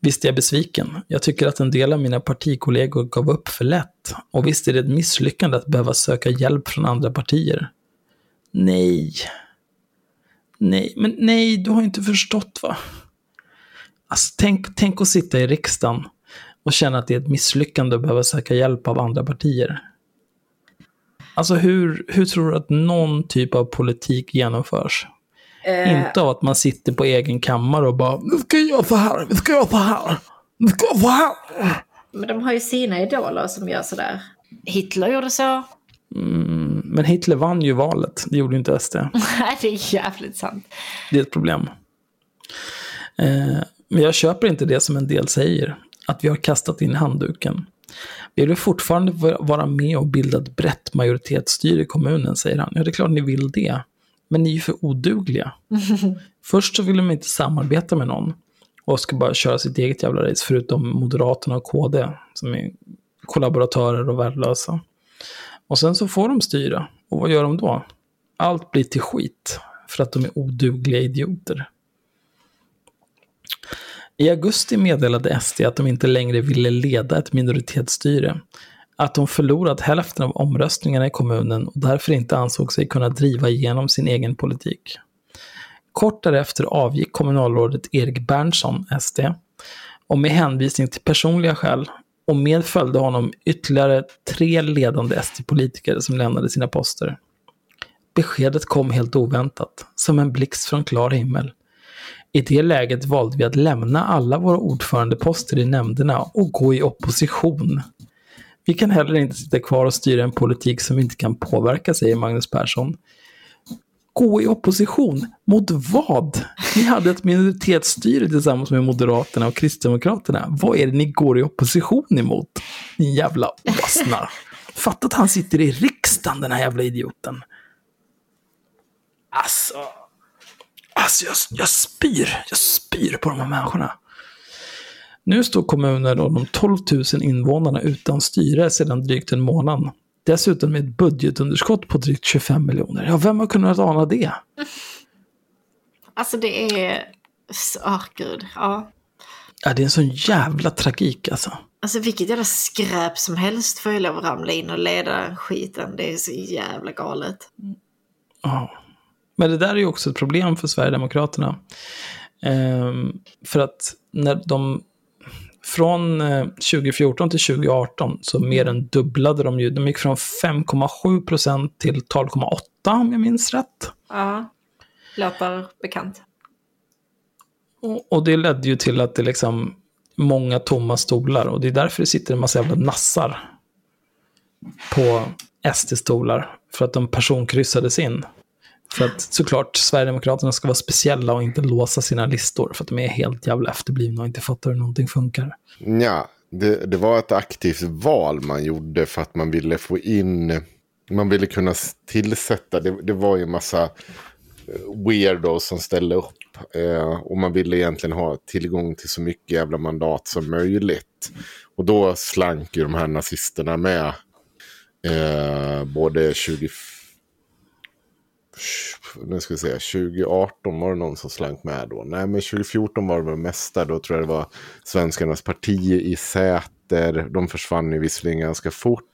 Visst är jag besviken. Jag tycker att en del av mina partikollegor gav upp för lätt. Och visst är det ett misslyckande att behöva söka hjälp från andra partier. Nej. Nej, men nej, du har inte förstått va? Alltså, tänk, tänk att sitta i riksdagen och känna att det är ett misslyckande att behöva söka hjälp av andra partier. Alltså hur, hur tror du att någon typ av politik genomförs? Eh, inte av att man sitter på egen kammare och bara nu ska jag göra så här, vi ska göra så här, vi ska göra så här. Men de har ju sina idoler som gör sådär. Hitler gjorde så. Mm, men Hitler vann ju valet, det gjorde ju inte SD. Nej, det är jävligt sant. Det är ett problem. Eh, men jag köper inte det som en del säger, att vi har kastat in handduken. Vi vill fortfarande vara med och bilda ett brett majoritetsstyre i kommunen, säger han. Ja, det är klart ni vill det. Men ni är ju för odugliga. Först så vill de inte samarbeta med någon och ska bara köra sitt eget jävla race, förutom Moderaterna och KD, som är kollaboratörer och värdelösa. Och sen så får de styra. Och vad gör de då? Allt blir till skit, för att de är odugliga idioter. I augusti meddelade SD att de inte längre ville leda ett minoritetsstyre att de förlorat hälften av omröstningarna i kommunen och därför inte ansåg sig kunna driva igenom sin egen politik. Kort därefter avgick kommunalrådet Erik Berntsson, SD, och med hänvisning till personliga skäl och med följde honom ytterligare tre ledande SD-politiker som lämnade sina poster. Beskedet kom helt oväntat, som en blixt från klar himmel. I det läget valde vi att lämna alla våra ordförandeposter i nämnderna och gå i opposition vi kan heller inte sitta kvar och styra en politik som inte kan påverka, säger Magnus Persson. Gå i opposition? Mot vad? Ni hade ett minoritetsstyre tillsammans med Moderaterna och Kristdemokraterna. Vad är det ni går i opposition emot? Ni jävla åsna. Fatta att han sitter i riksdagen, den här jävla idioten. Alltså. Alltså, jag, jag spyr. Jag spyr på de här människorna. Nu står kommuner och de 12 000 invånarna utan styre sedan drygt en månad. Dessutom med ett budgetunderskott på drygt 25 miljoner. Ja, vem har kunnat ana det? Alltså det är... Åh, oh, gud. Ja. Ja, det är en sån jävla tragik alltså. Alltså vilket jävla skräp som helst får ju lov att ramla in och leda skiten. Det är så jävla galet. Ja. Men det där är ju också ett problem för Sverigedemokraterna. Ehm, för att när de... Från eh, 2014 till 2018 så mer än dubblade de ju. De gick från 5,7 procent till 12,8 om jag minns rätt. Ja, låter bekant. Och, och det ledde ju till att det liksom många tomma stolar. Och det är därför det sitter en massa jävla nassar på SD-stolar. För att de personkryssades in. För att såklart Sverigedemokraterna ska vara speciella och inte låsa sina listor. För att de är helt jävla efterblivna och inte fattar hur någonting funkar. Ja, det, det var ett aktivt val man gjorde för att man ville få in, man ville kunna tillsätta, det, det var ju en massa eh, weirdos som ställde upp. Eh, och man ville egentligen ha tillgång till så mycket jävla mandat som möjligt. Och då slank ju de här nazisterna med. Eh, både 20... Nu ska vi se, 2018 var det någon som slank med då. Nej, men 2014 var det väl mesta. Då tror jag det var Svenskarnas parti i Säter. De försvann ju visserligen ganska fort.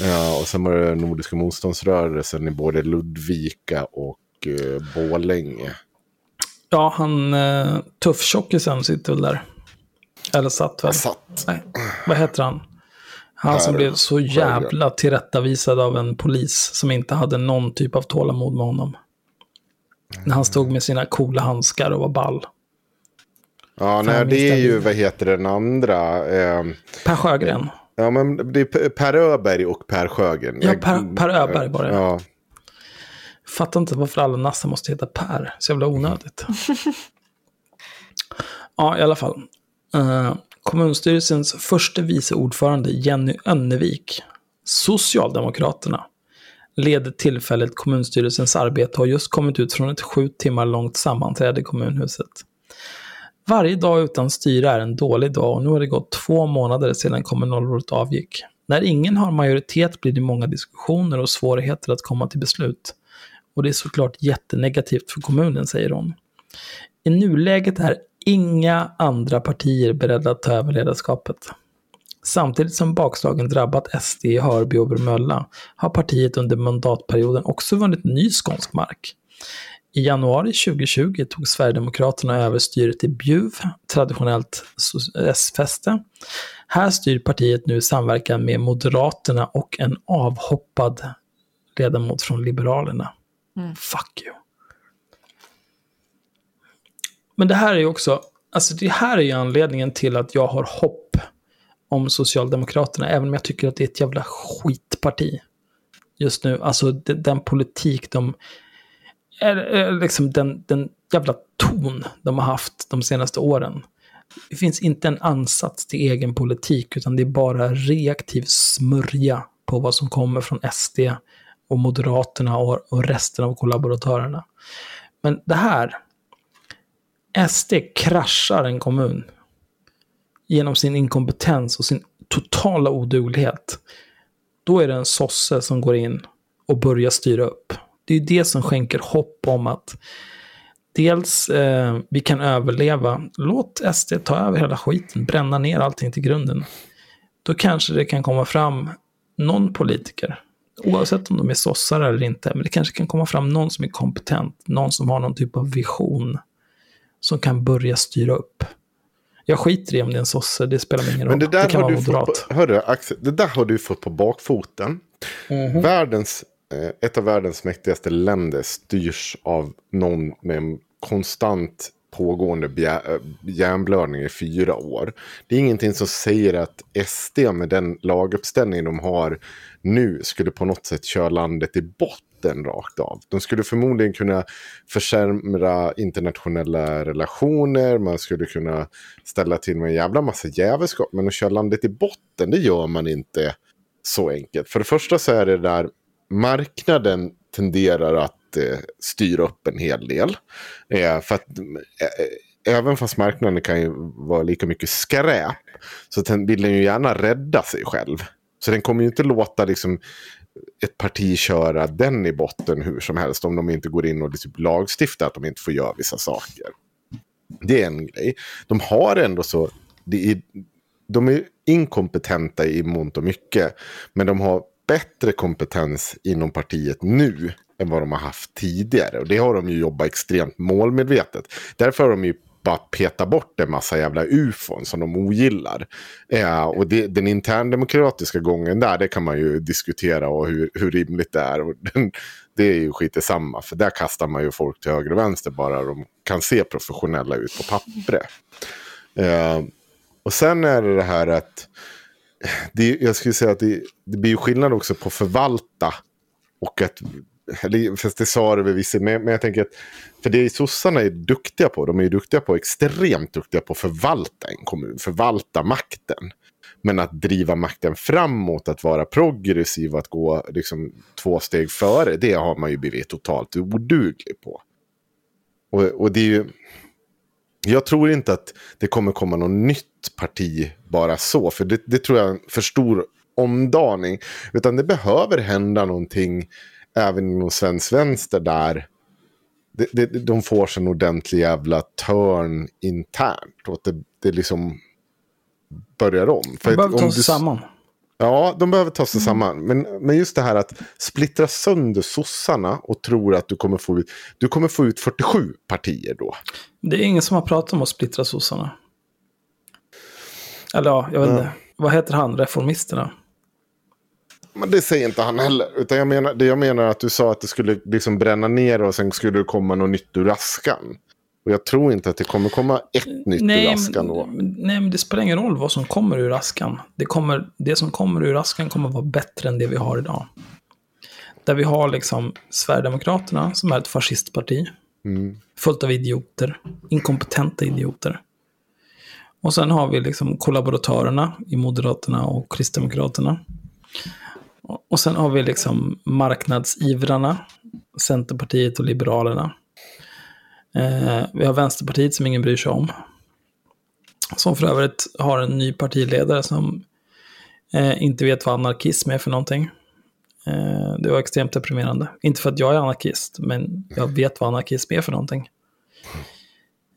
Ja, och sen var det Nordiska motståndsrörelsen i både Ludvika och eh, Borlänge. Ja, han uh, tufftjockisen sitter väl där. Eller satt väl. Satt. Nej, vad heter han? Han som blev så jävla tillrättavisad av en polis som inte hade någon typ av tålamod med honom. När han stod med sina coola handskar och var ball. Ja, nej, det är ju, vad heter den andra? Eh, Per Sjögren. ja, men det är Per Öberg och Per Sjögren. Ja, Per, per Öberg var det. Ja, Fattar inte varför alla nassar måste heta Per. Så jävla onödigt. ja, i alla fall. Eh, kommunstyrelsens första vice ordförande Jenny Önnevik, Socialdemokraterna, leder tillfälligt kommunstyrelsens arbete och har just kommit ut från ett sju timmar långt sammanträde i kommunhuset. Varje dag utan styre är en dålig dag och nu har det gått två månader sedan kommunalrådet avgick. När ingen har majoritet blir det många diskussioner och svårigheter att komma till beslut. Och det är såklart jättenegativt för kommunen, säger hon. I nuläget är inga andra partier beredda att ta över ledarskapet. Samtidigt som bakslagen drabbat SD i Hörby och Bromölla har partiet under mandatperioden också vunnit ny skånsk mark. I januari 2020 tog Sverigedemokraterna över styret i Bjuv, traditionellt S-fäste. Här styr partiet nu samverkan med Moderaterna och en avhoppad ledamot från Liberalerna. Fuck you. Men det här är ju också, alltså det här är ju anledningen till att jag har hopp om Socialdemokraterna, även om jag tycker att det är ett jävla skitparti just nu. Alltså den politik de, är liksom den, den jävla ton de har haft de senaste åren. Det finns inte en ansats till egen politik, utan det är bara reaktiv smörja på vad som kommer från SD och Moderaterna och, och resten av kollaboratörerna. Men det här, SD kraschar en kommun genom sin inkompetens och sin totala oduglighet. Då är det en sosse som går in och börjar styra upp. Det är det som skänker hopp om att dels eh, vi kan överleva. Låt SD ta över hela skiten, bränna ner allting till grunden. Då kanske det kan komma fram någon politiker, oavsett om de är sossar eller inte, men det kanske kan komma fram någon som är kompetent, någon som har någon typ av vision, som kan börja styra upp. Jag skiter i om det är en sosse, det spelar ingen roll. Men det där, kan har vara du fått moderat. på, hörru, Axel, det där har du fått på bakfoten. Mhm. Världens, eh, ett av världens mäktigaste länder styrs av någon med en konstant pågående äh, hjärnblödning i fyra år. Det är ingenting som säger att SD med den laguppställning de har nu skulle på något sätt köra landet i botten rakt av. De skulle förmodligen kunna försämra internationella relationer, man skulle kunna ställa till med en jävla massa jävelskap, men att köra landet i botten, det gör man inte så enkelt. För det första så är det där marknaden tenderar att eh, styra upp en hel del. Eh, för att eh, eh även fast marknaden kan ju vara lika mycket skräp så den vill den ju gärna rädda sig själv. Så den kommer ju inte låta liksom ett parti köra den i botten hur som helst om de inte går in och typ lagstiftar att de inte får göra vissa saker. Det är en grej. De har ändå så... Det är, de är inkompetenta i mångt och mycket. Men de har bättre kompetens inom partiet nu än vad de har haft tidigare. Och det har de ju jobbat extremt målmedvetet. Därför har de ju bara peta bort en massa jävla ufon som de ogillar. Eh, och det, den interndemokratiska gången där, det kan man ju diskutera och hur, hur rimligt det är. Och den, det är ju skit samma, för där kastar man ju folk till höger och vänster bara de kan se professionella ut på pappret. Eh, och sen är det det här att det, jag skulle säga att det, det blir ju skillnad också på förvalta och att eller, fast det sa det väl visst, men, men jag tänker att för det sossarna är duktiga på, de är ju duktiga på, extremt duktiga på att förvalta en kommun, förvalta makten. Men att driva makten framåt, att vara progressiv, att gå liksom, två steg före, det har man ju blivit totalt oduglig på. Och, och det är ju... Jag tror inte att det kommer komma något nytt parti bara så, för det, det tror jag är en för stor omdaning. Utan det behöver hända någonting även inom svensk vänster där det, det, de får sig en ordentlig jävla törn internt. Och att det, det liksom börjar om. För de behöver ta sig samman. Ja, de behöver ta sig mm. samman. Men, men just det här att splittra sönder sossarna och tror att du kommer få ut, du kommer få ut 47 partier då. Det är ingen som har pratat om att splittra sossarna. Eller ja, jag vet inte. Vad heter han, reformisterna? Men det säger inte han heller. Utan jag menar, det jag menar att du sa att det skulle liksom bränna ner och sen skulle det komma något nytt ur askan. Och jag tror inte att det kommer komma ett nytt nej, ur askan då. Nej, men det spelar ingen roll vad som kommer ur askan. Det, kommer, det som kommer ur askan kommer vara bättre än det vi har idag. Där vi har liksom Sverigedemokraterna som är ett fascistparti. Mm. Fullt av idioter. Inkompetenta idioter. Och sen har vi liksom kollaboratörerna i Moderaterna och Kristdemokraterna. Och sen har vi liksom marknadsivrarna, Centerpartiet och Liberalerna. Eh, vi har Vänsterpartiet som ingen bryr sig om. Som för övrigt har en ny partiledare som eh, inte vet vad anarkism är för någonting. Eh, det var extremt deprimerande. Inte för att jag är anarkist, men jag vet vad anarkism är för någonting.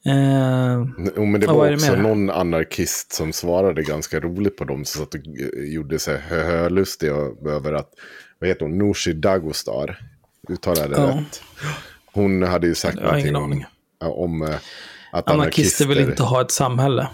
Eh, jo, men det var också någon anarkist som svarade ganska roligt på dem. Som satt och gjorde sig hölustig över att, vad heter hon, Nooshi Dagostar. Uttalar det ja. rätt? Hon hade ju sagt någonting om, om eh, att anarkister, anarkister vill inte ha ett samhälle.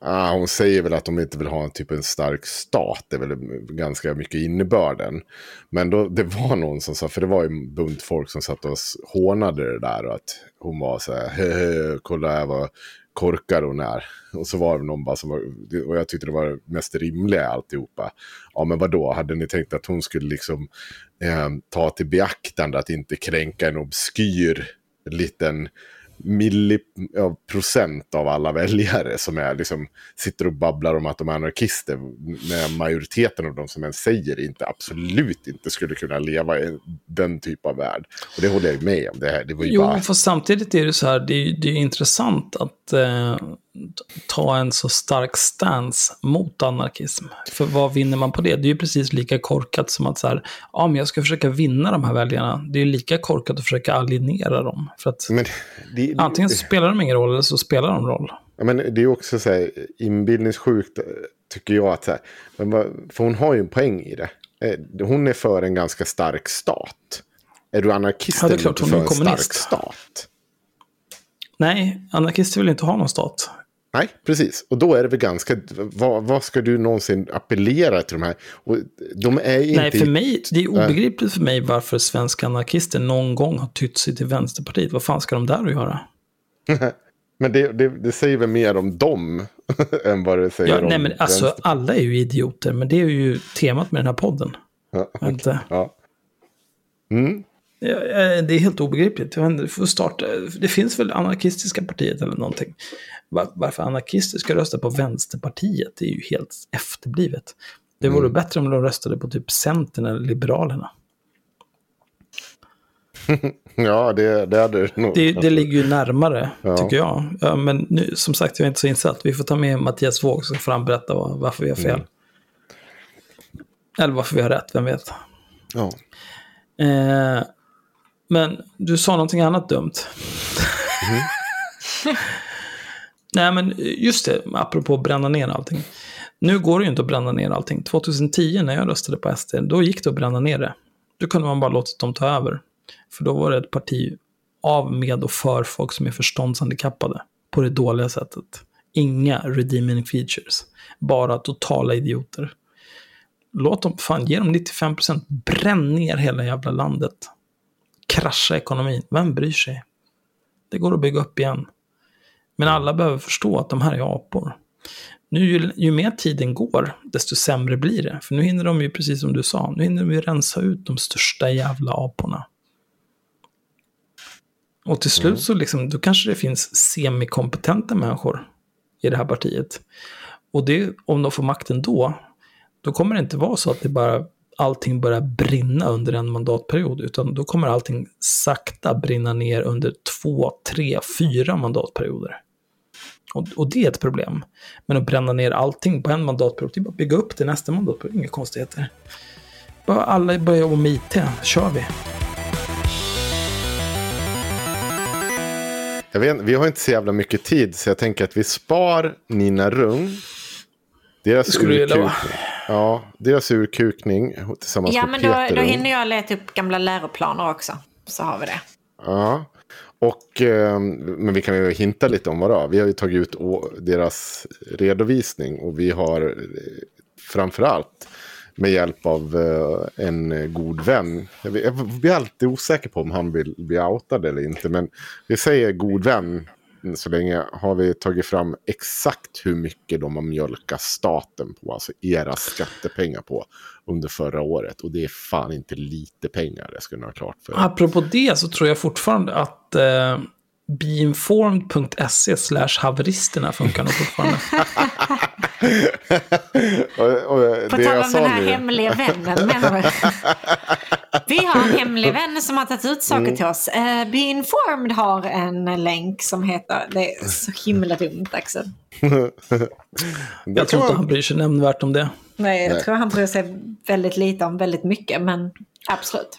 Ah, hon säger väl att de inte vill ha en, typ en stark stat. Det är väl ganska mycket innebörden. Men då, det var någon som sa, för det var ju en bunt folk som satt och hånade det där. Och att hon var så här, kolla vad korkad hon är. Och så var det någon bara som var, och jag tyckte det var mest rimliga alltihopa. Ja men vad då hade ni tänkt att hon skulle liksom eh, ta till beaktande att inte kränka en obskyr liten milliprocent av alla väljare som är liksom, sitter och babblar om att de är anarkister. När majoriteten av de som ens säger inte absolut inte skulle kunna leva i den typ av värld. Och det håller jag med om. Det, här, det var jo, bara... fast samtidigt är det så här, det är, det är intressant att eh, ta en så stark stance mot anarkism. För vad vinner man på det? Det är ju precis lika korkat som att så här, ja men jag ska försöka vinna de här väljarna. Det är ju lika korkat att försöka alienera dem. För att det, det, antingen spelar de ingen roll eller så spelar de roll. Ja, men det är också så här inbildningssjukt tycker jag att så här, för hon har ju en poäng i det. Eh, hon är för en ganska stark stat. Är du anarkist ja, det är klart, hon är för en stark stat? Nej, anarkister vill inte ha någon stat. Nej, precis. Och då är det väl ganska... Vad, vad ska du någonsin appellera till de här? Och de är inte... Nej, för mig, det är obegripligt för mig varför svenska anarkister någon gång har tytt sig till Vänsterpartiet. Vad fan ska de där att göra? men det, det, det, säger väl mer om dem än vad det säger ja, om nej, men alltså, Alla är ju idioter, men det är ju temat med den här podden. Ja, okay. ja. Mm. Det är helt obegripligt. Du får starta. Det finns väl anarkistiska partiet eller någonting. Varför anarkister ska rösta på Vänsterpartiet det är ju helt efterblivet. Det vore mm. bättre om de röstade på typ Centern eller Liberalerna. ja, det, det hade det nog. Det, det ligger ju närmare, ja. tycker jag. Ja, men nu, som sagt, jag är inte så insatt. Vi får ta med Mattias Våg så får han berätta varför vi har fel. Mm. Eller varför vi har rätt, vem vet. Ja. Eh, men du sa någonting annat dumt. Mm. Nej, men just det, apropå att bränna ner allting. Nu går det ju inte att bränna ner allting. 2010 när jag röstade på SD, då gick det att bränna ner det. Då kunde man bara låtit dem ta över. För då var det ett parti av, med och för folk som är förståndshandikappade. På det dåliga sättet. Inga redeeming features. Bara totala idioter. Låt dem, fan, ge dem 95%. Bränn ner hela jävla landet. Krascha ekonomin. Vem bryr sig? Det går att bygga upp igen. Men alla behöver förstå att de här är apor. Nu ju, ju mer tiden går, desto sämre blir det. För nu hinner de ju, precis som du sa, nu hinner de ju rensa ut de största jävla aporna. Och till slut så liksom, då kanske det finns semikompetenta människor i det här partiet. Och det, om de får makten då, då kommer det inte vara så att det bara allting börjar brinna under en mandatperiod, utan då kommer allting sakta brinna ner under två, tre, fyra mandatperioder. Och, och det är ett problem. Men att bränna ner allting på en mandatperiod, det är bara att bygga upp det nästa mandatperiod, inga konstigheter. Bara alla börjar jobba med IT, kör vi. Jag vet, vi har inte så jävla mycket tid så jag tänker att vi spar Nina Rung. Deras Det skulle. Ja, deras urkukning tillsammans Ja, med men då, hinner jag leta upp gamla läroplaner också. Så har vi det. Ja. Och, eh, men vi kan ju hinta lite om vad det är. Vi har ju tagit ut deras redovisning och vi har eh, framförallt med hjälp av eh, en god vän. Jag blir alltid osäker på om han vill bli outad eller inte. Men vi säger god vän så länge har vi tagit fram exakt hur mycket de har mjölkat staten på. Alltså era skattepengar på under förra året. Och det är fan inte lite pengar. Det ska ni ha klart för. Apropå det så tror jag fortfarande att eh, beinformed.se slash haveristerna funkar nog fortfarande. Och, och På det tal jag om sa den här nu, hemliga vännen? Vi har en hemlig vän som har tagit ut saker Mm. till oss. Uh, Be Informed har en länk som heter, det är så himla dumt Axel. Jag tror inte han bryr sig nämnvärt om det. Nej, jag Nej. tror han bryr sig väldigt lite om väldigt mycket, men absolut.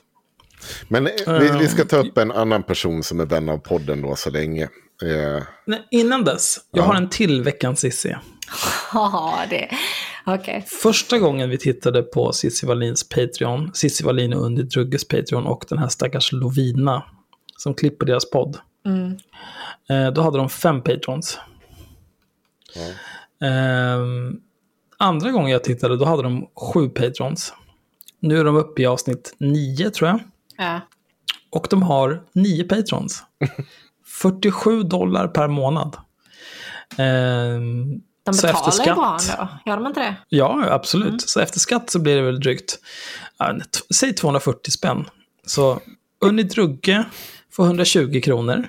Men eh, vi, vi ska ta upp en annan person som är vän av podden då så länge. Eh, Nej, innan dess, jag har en till veckans Cissi. Ja, det... Okej. Första gången vi tittade på Cissi Wallins Patreon, Cissi Wallin och Undi Drugges Patreon och den här stackars Lovina som klipper deras podd. Eh, då hade de fem patrons. Ehm, andra gången jag tittade, då hade de sju patrons. Nu är de uppe i avsnitt nio, tror jag. Ja. Och de har nio patrons. 47 dollar per månad. Ehm, De så efter betalar ju bra skatt- ändå. Gör de inte det? Ja, absolut. Så efter skatt så blir det väl drygt, säg 240 spänn. Så Unni Drugge får 120 kronor.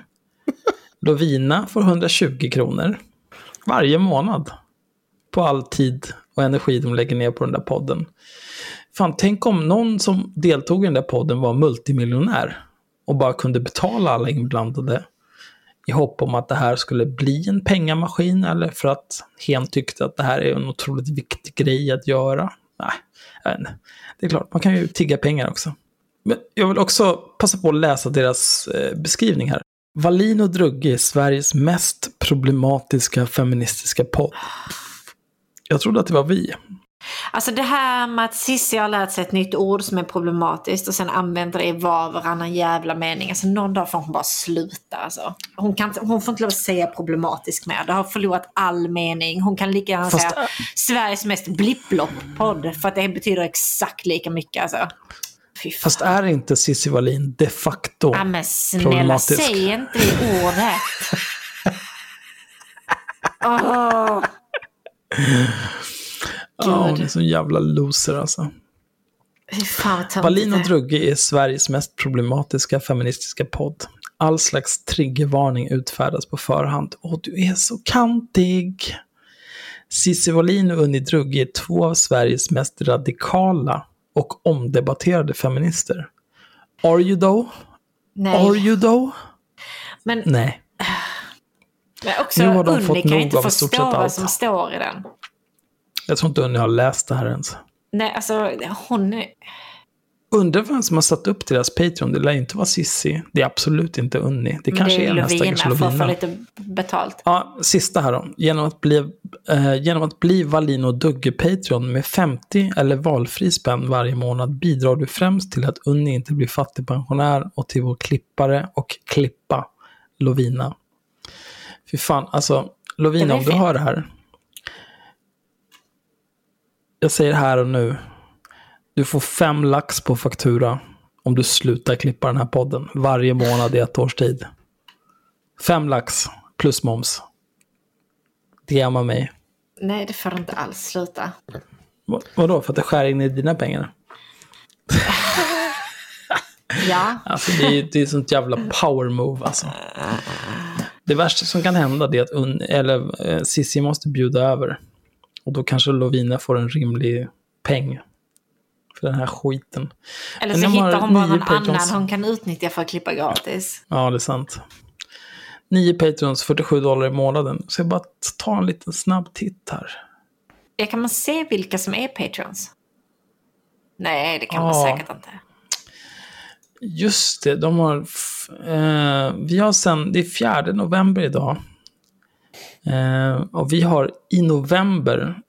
Lovina får 120 kronor. Varje månad. På all tid och energi de lägger ner på den där podden. Fan, tänk om någon som deltog i den där podden var multimiljonär. Och bara kunde betala alla inblandade. I hopp om att det här skulle bli en pengamaskin eller för att hen tyckte att det här är en otroligt viktig grej att göra. Nej, jag vet inte. det är klart, man kan ju tigga pengar också. Men jag vill också passa på att läsa deras eh, beskrivning här. Wallin och Drugge är Sveriges mest problematiska feministiska podd. Jag trodde att det var vi. Alltså det här med att Cissi har lärt sig ett nytt ord som är problematiskt och sen använder det i var och varannan jävla mening. Alltså någon dag får hon bara sluta. Alltså. Hon, kan, hon får inte lov att säga problematisk mer. Det har förlorat all mening. Hon kan lika gärna Fast- säga Sveriges mest blipplopp-podd för att det betyder exakt lika mycket. Alltså. Fast är inte Cissi Wallin de facto Ja, men snälla, problematisk? säg inte det ordet. Åh, Ja, hon är så jävla loser alltså. Wallin och. Drugge är Sveriges mest problematiska feministiska podd. All slags triggervarning utfärdas på förhand. Åh, du är så kantig! Cissi Wallin och Unni Drugge är två av Sveriges mest radikala och omdebatterade feminister. Are you though? Are Nej, you though? men Nej. Men också Nu har de Unni fått kan inte förstå vad som står i den. Jag tror inte Unni har läst det här ens. Nej, alltså hon... är- Undrar vem som har satt upp deras Patreon. Det lär inte vara Sissi. Det är absolut inte Unni. Det kanske det är, är Lovina stackars för att få Lovina. lite betalt. Ja, sista här då. Genom att bli, eh, genom att bli Wallin och Dugge Patreon med 50 eller valfri spänn varje månad bidrar du främst till att Unni inte blir fattigpensionär och till vår klippare och klippa Lovina. Fy fan, alltså Lovina om du fint. hör det här. Jag säger här och nu. Du får fem lax på faktura om du slutar klippa den här podden varje månad i ett års tid. Fem lax plus moms. DMa mig. Nej, det får du inte alls sluta. Va- Vadå, för att det skär in i dina pengar? Ja, Alltså det är, det är sånt jävla power move alltså. Det värsta som kan hända är att un, eller, eh, Cissi måste bjuda över. Och då kanske Lovina får en rimlig peng. För den här skiten. eller så hittar hon bara någon patrons. annan hon kan utnyttja för att klippa gratis. Ja, det är sant. Nio Patrons, 47 dollar i månaden. Så jag bara ta en liten snabb titt här. Ja, kan man se vilka som är patrons? Nej, det kan man Ja. säkert inte. Just det, de har... Eh, vi har sen, det är 4 november idag. Eh, och vi har i november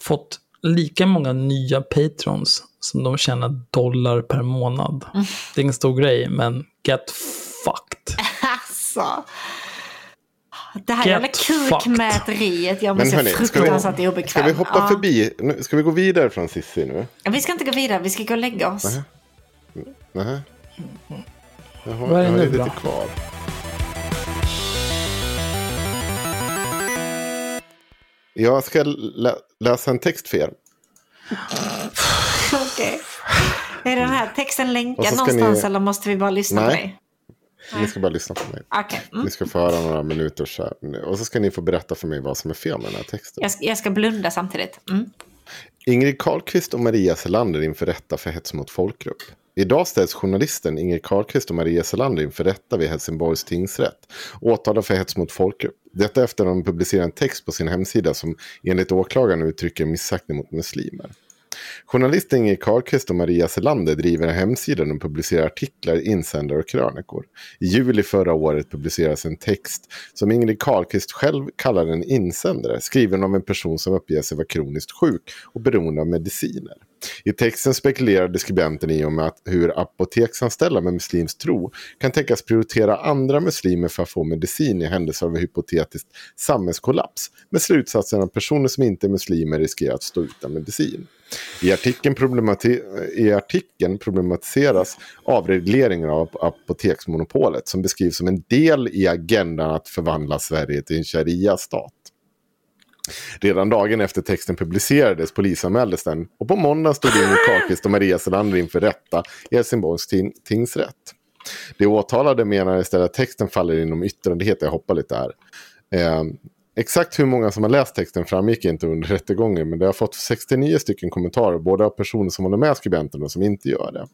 fått lika många nya patrons som de tjänar dollar per månad. Det är ingen stor grej, men get fucked. Alltså. Det här Get jävla kukmäteriet gör mig så fruktansvärt obekväm. ska vi hoppa Ja. förbi? Nu, ska vi gå vidare från Sissi nu? Vi ska inte gå vidare, vi ska gå och lägga oss. Nähä. Jag har, Vad är det nu lite då? kvar. Jag ska lä läsa en text för er. Okej. Är den här texten länkad någonstans ni- eller måste vi bara lyssna på Nej. dig? Ni ska bara lyssna på mig. Okej. Mm. Ni ska få höra några minuter så här. Och så ska ni få berätta för mig vad som är fel med den här texten. Jag, ska, jag ska blunda samtidigt. Mm. Ingrid Carlqvist och Maria Selander inför rätta för hets mot folkgrupp. Idag ställs journalisten Ingrid Carlqvist och Maria Selander inför rätta vid Helsingborgs tingsrätt. Åtalade för hets mot folkgrupp. Detta efter att de publicerat en text på sin hemsida som enligt åklagaren uttrycker missaktning mot muslimer. Journalisten Ingrid Carlqvist och Maria Selander driver en hemsida och publicerar artiklar, insändare och krönikor. I juli förra året publicerades en text som Ingrid Carlqvist själv kallar en insändare, skriven av en person som uppger sig vara kroniskt sjuk och beroende av mediciner. I texten spekulerade skribenten i om att hur apoteksanställda med muslimsk tro kan tänkas prioritera andra muslimer för att få medicin i händelse av en hypotetisk samhällskollaps, med slutsatsen att personer som inte är muslimer riskerar att stå utan medicin. I artikeln, problemati I artikeln problematiseras avregleringen av apoteksmonopolet som beskrivs som en del i agendan att förvandla Sverige till en sharia-stat. Redan dagen efter texten publicerades polisanmäldes den och på måndag stod Ingrid Carlqvist och Maria Selander inför rätta i Helsingborgs ting tingsrätt. De åtalade menar istället att texten faller inom yttrandefrihet. Jag hoppar lite här. Eh, exakt hur många som har läst texten framgick inte under rättegången men det har fått 69 stycken kommentarer både av personer som håller med skribenten och som inte gör det.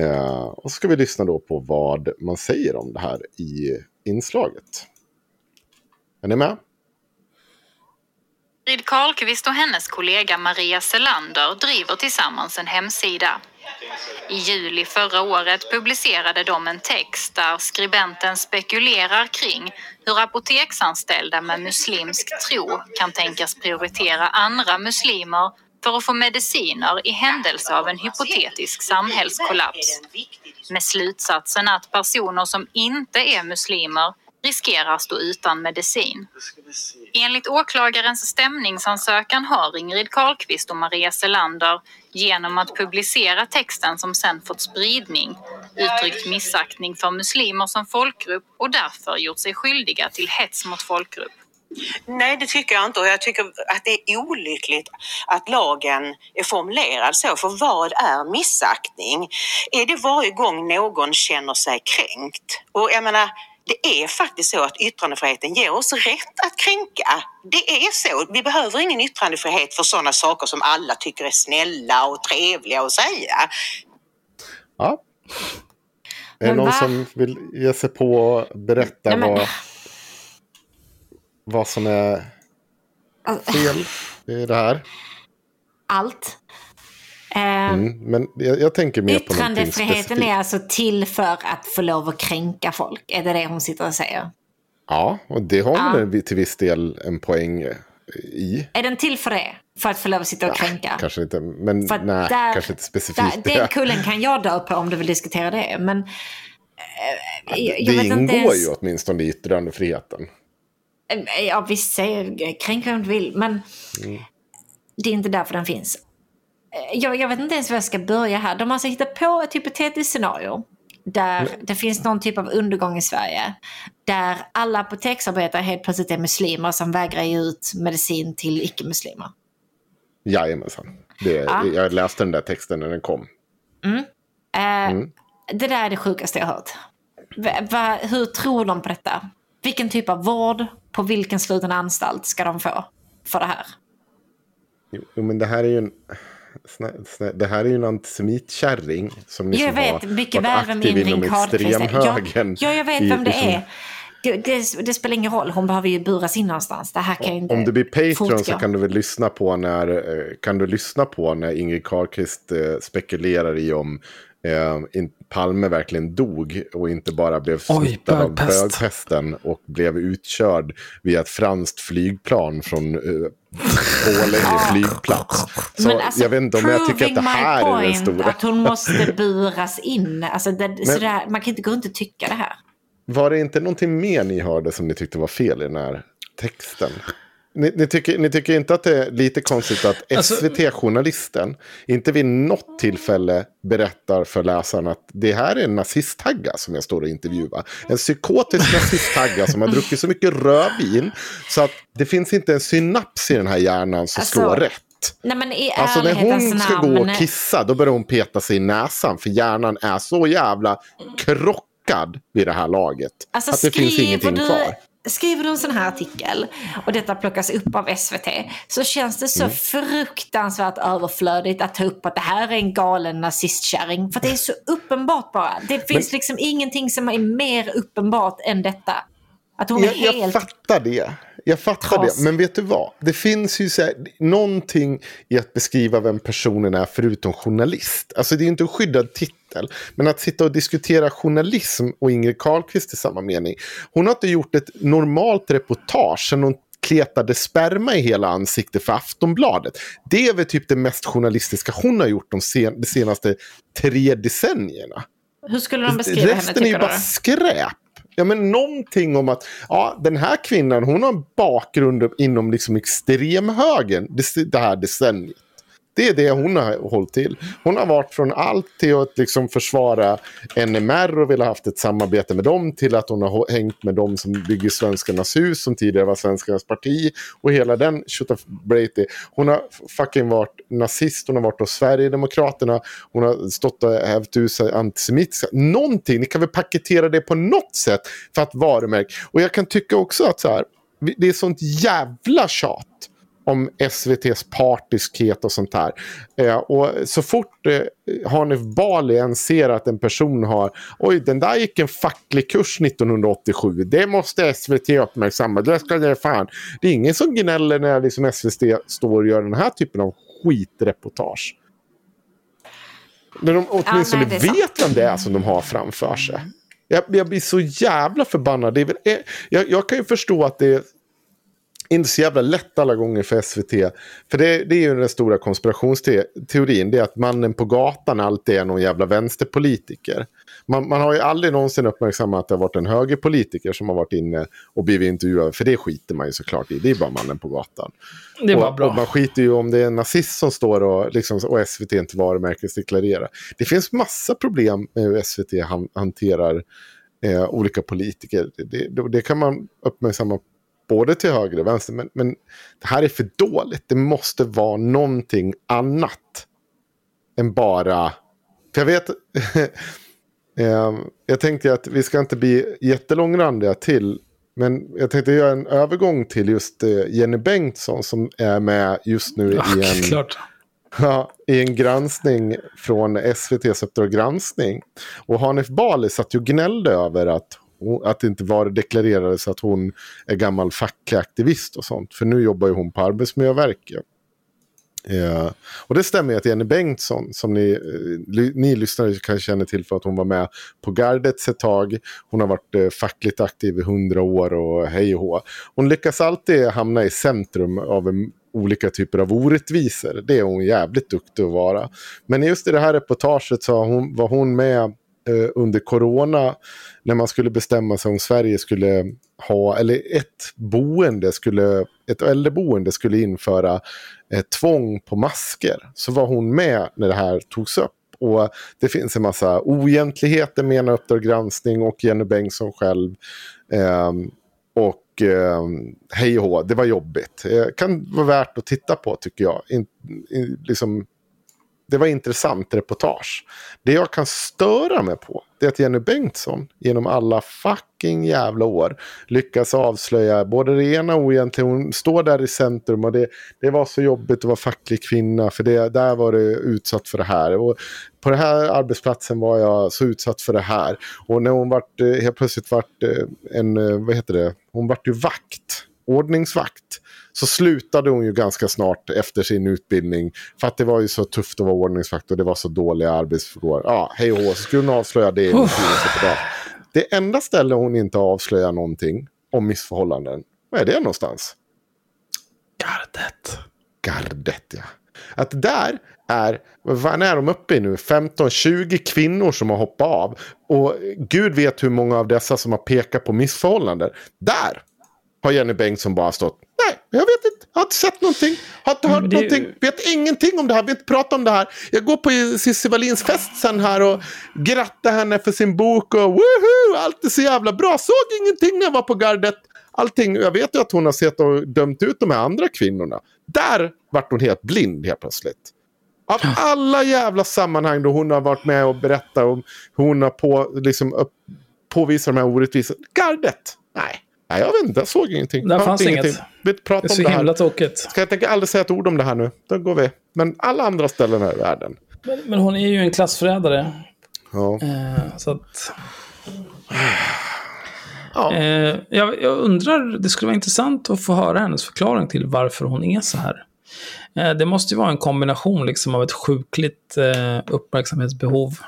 Eh, och så ska vi lyssna då på vad man säger om det här i inslaget. Är ni med? Ingrid Carlqvist och hennes kollega Maria Selander driver tillsammans en hemsida. I juli förra året publicerade de en text där skribenten spekulerar kring hur apoteksanställda med muslimsk tro kan tänkas prioritera andra muslimer för att få mediciner i händelse av en hypotetisk samhällskollaps. Med slutsatsen att personer som inte är muslimer riskerar stå utan medicin. Enligt åklagarens stämningsansökan har Ingrid Carlqvist och Maria Selander genom att publicera texten som sen fått spridning uttryckt missaktning för muslimer som folkgrupp och därför gjort sig skyldiga till hets mot folkgrupp. Nej, det tycker jag inte och jag tycker att det är olyckligt att lagen är formulerad så. För vad är missaktning? Är det varje gång någon känner sig kränkt? Och jag menar, det är faktiskt så att yttrandefriheten ger oss rätt att kränka. Det är så. Vi behöver ingen yttrandefrihet för sådana saker som alla tycker är snälla och trevliga att säga. Ja. Är det någon va? som vill ge sig på och berätta Nej, vad, vad som är Alltså, fel i det här? Allt. Eh, Mm, men jag, jag tänker mer på Yttrandefriheten är alltså till för att få lov att kränka folk. Är det det hon sitter och säger? Ja, och det har Ja. väl till viss del en poäng i. Är den till för det? För att få lov att sitta och kränka? Kanske inte, men För nej, där- kanske inte specifikt Där, den kullen kan jag dö på om du vill diskutera det. Men jag, jag det vet ingår ens, ju åtminstone i yttrandefriheten. Eh, Ja visst, kränk om du vill. Men Mm. det är inte därför den finns. Eh, Jag, jag vet inte ens var jag ska börja här. De har alltså hittat på ett hypotetiskt scenario. Där det finns någon typ av undergång i Sverige. Där alla apoteksarbetare helt plötsligt är muslimer som vägrar ge ut medicin till icke-muslimer. Jajamensan. Det, Ja. Jag läste den där texten när den kom. Eh, Mm. Det där är det sjukaste jag har hört. Va, va, hur tror de på detta? Vilken typ av vård, på vilken sluten anstalt ska de få för det här? Jo, men det här är ju en... snä- snä- Det här är ju en antisemitkärring som liksom jag vet har mycket väl vem Ingrid Carlqvist är. Ja, ja, jag vet i- vem det liksom- är. Det, det, det spelar ingen roll, hon behöver ju buras in någonstans. Det här kan inte Om du blir Patreon fortgå. så kan du väl lyssna på när, eh, kan du lyssna på när Ingrid Carlqvist eh, spekulerar i om eh, in, Palme verkligen dog och inte bara blev Oj, smittad av bögpest. bögpesten och blev utkörd via ett franskt flygplan från eh, Borlänge flygplats. Så Men alltså, jag vet inte om jag tycker att det här är den stora. Att hon måste buras in. Alltså det, sådär, man kan inte gå runt och tycka det här. Var det inte någonting mer ni hörde som ni tyckte var fel i den här texten? Ni, ni, tycker, ni tycker inte att det är lite konstigt att Alltså- SVT-journalisten inte vid något tillfälle berättar för läsaren att det här är en nazisthagga som jag står och intervjuar. En psykotisk nazisthagga som har druckit så mycket rödvin så att det finns inte en synaps i den här hjärnan som Alltså, slår rätt. Nej men i Alltså när hon ska namn. gå och kissa då börjar hon peta sig i näsan för hjärnan är så jävla krockad vid det här laget. Alltså, att det finns ingenting du, kvar. Skriver du en sån här artikel och detta plockas upp av SVT så känns det Mm. så fruktansvärt överflödigt att ta upp att det här är en galen nazistkärring. För det är så uppenbart bara. Det finns liksom ingenting som är mer uppenbart än detta. Att hon är Jag, jag helt... fattar det. Jag fattar Trasig. det. Men vet du vad? Det finns ju så här, någonting i att beskriva vem personen är förutom journalist. Alltså det är ju inte en skyddad titel. Men att sitta och diskutera journalism och Ingrid Carlqvist i samma mening. Hon har inte gjort ett normalt reportage sen hon kletade sperma i hela ansiktet för Aftonbladet. Det är väl typ det mest journalistiska hon har gjort de, sen, de senaste tre decennierna. Hur skulle de beskriva henne Resten är ju bara skräp. Ja, men någonting om att ja, den här kvinnan hon har en bakgrund inom liksom extremhögern det, det här decenniet. Det är det hon har hållit till. Hon har varit från allt till att liksom försvara NMR och vill ha haft ett samarbete med dem till att hon har hängt med dem som bygger Svenskarnas hus som tidigare var Svenskarnas parti och hela den tjottabrejti. Hon har fucking varit nazist, hon har varit hos Sverigedemokraterna, hon har stått och hävt ur sig antisemitiska. Någonting, ni kan väl paketera det på något sätt för att varumärka. Och jag kan tycka också att så här, det är sånt jävla tjat om SVTs partiskhet och sånt här. Eh, och så fort eh, Hanif Bali ens ser att en person har, oj den där gick en facklig kurs 1987, det måste SVT uppmärksamma, det ska det fan. Det är ingen som gnäller när liksom SVT står och gör den här typen av skitreportage. När de åtminstone nej, det är vet vem det är som de har framför sig. Jag, jag blir så jävla förbannad. Det är väl, eh, jag, jag kan ju förstå att det är inte så jävla lätt alla gånger för SVT. För det, det är ju den stora konspirationsteorin. Det är att mannen på gatan alltid är någon jävla vänsterpolitiker. Man, man har ju aldrig någonsin uppmärksammat att det har varit en högerpolitiker som har varit inne och blivit intervjuad. För det skiter man ju såklart i. Det är bara mannen på gatan. Det var och, bra. och man skiter ju om det är en nazist som står och, liksom, och SVT inte varumärkesdeklarerar. Det finns massa problem med hur SVT han, hanterar eh, olika politiker. Det, det, det kan man uppmärksamma både till höger och vänster. Men, men det här är för dåligt. Det måste vara någonting annat än bara... För jag vet... eh, jag tänkte att vi ska inte bli jättelångrandiga till. Men jag tänkte göra en övergång till just eh, Jenny Bengtsson som är med just nu Ja, i en... klart. Ja, i en granskning från SVTs Uppdrag granskning. Och Hanif Bali satt ju och gnällde över att, att det inte var deklarerades att hon är gammal facklig aktivist och sånt. För nu jobbar ju hon på Arbetsmiljöverket. Eh, Och det stämmer ju att Jenny Bengtsson, som ni, eh, ni lyssnare kanske känner till för att hon var med på Gardets ett tag. Hon har varit eh, fackligt aktiv i hundra år och hej och hå. Hon lyckas alltid hamna i centrum av en, olika typer av orättvisor. Det är hon jävligt duktig att vara. Men just i det här reportaget så hon, var hon med Eh, under corona när man skulle bestämma sig om Sverige skulle ha, eller ett boende skulle, ett äldreboende skulle införa eh, tvång på masker. Så var hon med när det här togs upp. Och det finns en massa oegentligheter menar Uppdrag granskning och Jenny Bengtsson själv. Eh, och eh, hej och hå, det var jobbigt. Eh, kan vara värt att titta på tycker jag. In, in, liksom, det var intressant reportage. Det jag kan störa mig på det är att Jenny Bengtsson genom alla fucking jävla år lyckas avslöja både det ena och oegentliga. Hon står där i centrum och det, det var så jobbigt att vara facklig kvinna för det, där var det utsatt för det här. Och på den här arbetsplatsen var jag så utsatt för det här. Och när hon vart, eh, helt plötsligt vart eh, en, eh, vad heter det, hon vart ju vakt, ordningsvakt så slutade hon ju ganska snart efter sin utbildning. För att det var ju så tufft att vara ordningsvakt och det var så dåliga arbetsvillkor. Ja, hej och så skulle hon avslöja det i Det enda ställe hon inte avslöjar någonting om missförhållanden, vad är det någonstans? Gardet. Gardet, ja. Att där är, vad är de uppe i nu? 15-20 kvinnor som har hoppat av. Och gud vet hur många av dessa som har pekat på missförhållanden. Där har Jenny Bengtsson bara stått. Nej, jag vet inte. Jag har inte sett någonting. Har inte hört det... någonting. Vet ingenting om det här. Vi inte pratat om det här. Jag går på Cissi Wallins fest sen här och grattar henne för sin bok. Och woohoo! Allt är så jävla bra. Såg ingenting när jag var på gardet. Allting. Jag vet ju att hon har sett och dömt ut de här andra kvinnorna. Där vart hon helt blind helt plötsligt. Av alla jävla sammanhang då hon har varit med och berättat om hur hon har på, liksom, upp, påvisat de här orättvisorna. Gardet! Nej. Nej, jag vet inte. Jag såg ingenting. Där fanns ingenting. inget. Vi pratar det är så om det himla tokigt. Ska jag tänka aldrig säga ett ord om det här nu. Då går vi. Men alla andra ställen här i världen. Men, men hon är ju en klassförrädare. Ja. Eh, så att... Ja. Eh, jag, jag, undrar, det skulle vara intressant att få höra hennes förklaring till varför hon är så här. Eh, det måste ju vara en kombination liksom av ett sjukligt eh, uppmärksamhetsbehov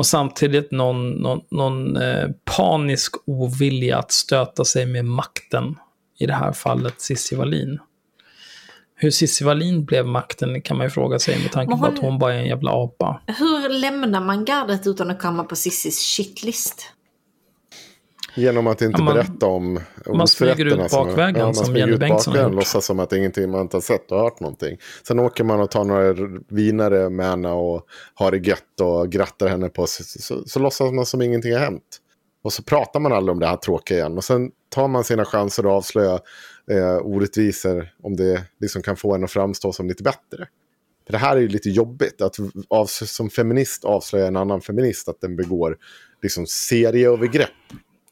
och samtidigt någon, någon, någon eh, panisk ovilja att stöta sig med makten. I det här fallet Cissi Wallin. Hur Cissi Wallin blev makten kan man ju fråga sig med tanke hon, på att hon bara är en jävla apa. Hur lämnar man gardet utan att komma på Cissis shitlist? Genom att inte ja, man, berätta om Man smyger ut bakvägen som, ja, som Jenny Bengtsson har gjort. Låtsas som att ingenting man inte har sett och hört någonting. Sen åker man och tar några vinare med henne och har det gött och grattar henne på så, så, så låtsas man som ingenting har hänt. Och så pratar man aldrig om det här tråkiga igen. Och sen tar man sina chanser att avslöja eh, orättvisor om det liksom kan få en att framstå som lite bättre. För det här är ju lite jobbigt att av, som feminist avslöja en annan feminist att den begår liksom serieövergrepp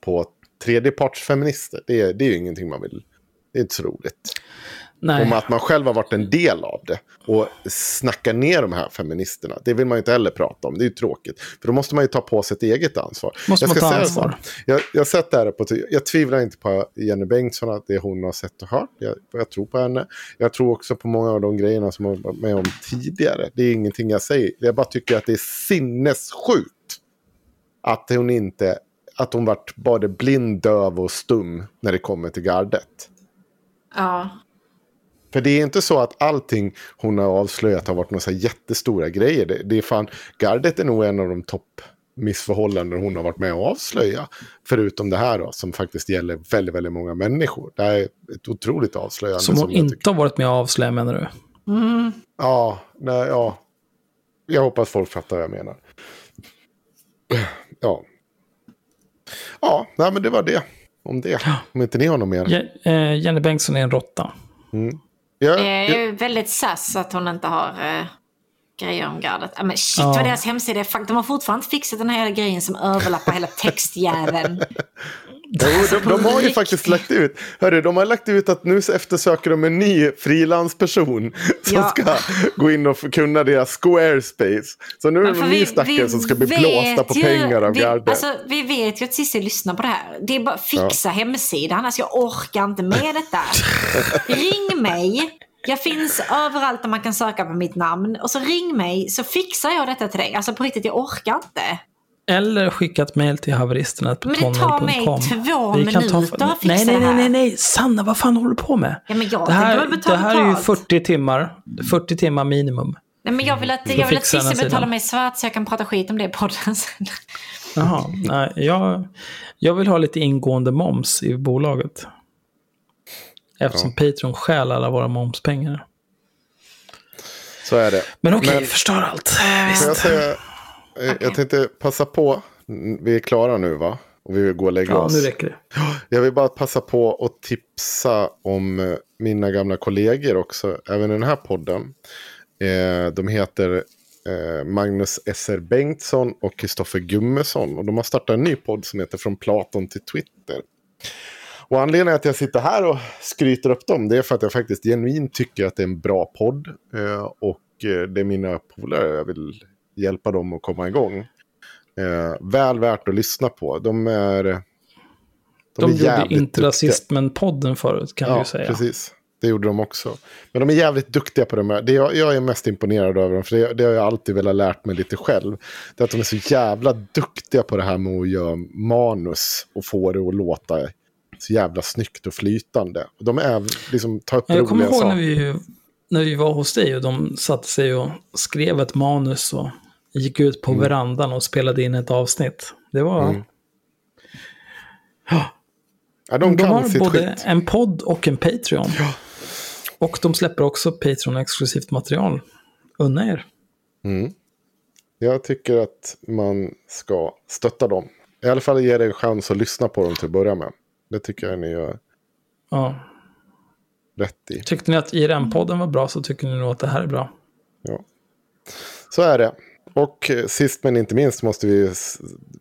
på tredjepartsfeminister. Det är, det är ju ingenting man vill. Det är inte så roligt. Nej. Om att man själv har varit en del av det. Och snacka ner de här feministerna. Det vill man ju inte heller prata om. Det är ju tråkigt. För då måste man ju ta på sig ett eget ansvar. Måste jag man ta ansvar? Jag, jag, sett det här på... Jag tvivlar inte på Jenny Bengtsson, att det hon har sett och hört. Jag, jag, tror på henne. Jag tror också på många av de grejerna som hon varit med om tidigare. Det är ingenting jag säger. Jag bara tycker att det är sinnessjukt. Att hon inte att hon vart både blind, döv och stum när det kommer till gardet. Ja. För det är inte så att allting hon har avslöjat har varit några jättestora grejer. Det, det är fan, gardet är nog en av de topp missförhållanden hon har varit med och avslöja. Förutom det här då, som faktiskt gäller väldigt, väldigt många människor. Det här är ett otroligt avslöjande. Som hon som inte har varit med och avslöja menar du? Mm. Ja, nej, ja. Jag hoppas folk fattar vad jag menar. Ja, Ja, nej, men det var det. Om det. Om inte ni har något mer. Je eh, Jenny Bengtsson är en råtta. Mm. Ja, jag är väldigt sass att hon inte har eh, grejer om gardet. men shit ja. vad deras hemsida är. De har fortfarande inte fixat den här grejen som överlappar hela textjäveln. Jo, de, de, har ju faktiskt lagt ut. Hörru, de har lagt ut att nu eftersöker de en ny frilansperson som ja. ska gå in och kunna deras Squarespace. Så nu är det en ny stackare som ska bli blåsta på ju, pengar av gardet. Alltså, vi vet ju att Cissi lyssnar på det här. Det är bara fixa ja. hemsidan. Alltså, jag orkar inte med detta. Ring mig Jag finns överallt där man kan söka på mitt namn. Och så ring mig så fixar jag detta till dig. Alltså på riktigt, jag orkar inte. Eller skicka ett mejl till haveristerna på Men det tar mig två Vi kan ta- minuter att fixa nej, nej, nej, nej, nej, Sanna, vad fan håller du på med? Ja, men jag det, här, väl betala det här är ju betalt. 40 timmar, 40 timmar minimum. Nej, men jag vill att, jag vill Cissi betalar sidan. mig svart så jag kan prata skit om det i podden sen. Jaha, nej, jag, jag vill ha lite ingående moms i bolaget. Eftersom Patreon stjäl alla våra momspengar. Så är det. Men okej, Men- förstör allt. Jag, Visst. säga, eh, jag tänkte passa på, vi är klara nu va? Och vi vill gå och lägga Ja, oss. nu räcker det. Jag vill bara passa på att tipsa om eh, mina gamla kollegor också, även i den här podden. Eh, de heter eh, Magnus S.R. Bengtsson och Kristoffer Gummesson. Och de har startat en ny podd som heter Från Platon till Twitter. Och anledningen att jag sitter här och skryter upp dem, det är för att jag faktiskt genuint tycker att det är en bra podd. Eh, och eh, det är mina polare, jag vill hjälpa dem att komma igång. Eh, väl värt att lyssna på. De är... De, De är gjorde inte rasismen-podden förut, kan ja, du ju säga. precis. Det gjorde de också. Men de är jävligt duktiga på det här. Det jag, jag är mest imponerad över dem, för det, det har jag alltid velat lärt mig lite själv. Det är att de är så jävla duktiga på det här med att göra manus och få det att låta så jävla snyggt och flytande. De är liksom, tar upp Ja, Jag kommer ihåg när vi, när vi var hos dig och de satte sig och skrev ett manus och gick ut på verandan och spelade in ett avsnitt. Det var... Mm. Ja, de De, har både skit. en podd och en Patreon. Och de släpper också Patreon-exklusivt material. Unna er. Mm. Jag tycker att man ska stötta dem. I alla fall ge det en chans att lyssna på dem till att börja med. Det tycker jag ni gör Ja. rätt i. Tyckte ni att IRM-podden var bra så tycker ni nog att det här är bra. Ja. Så är det. Och sist men inte minst måste vi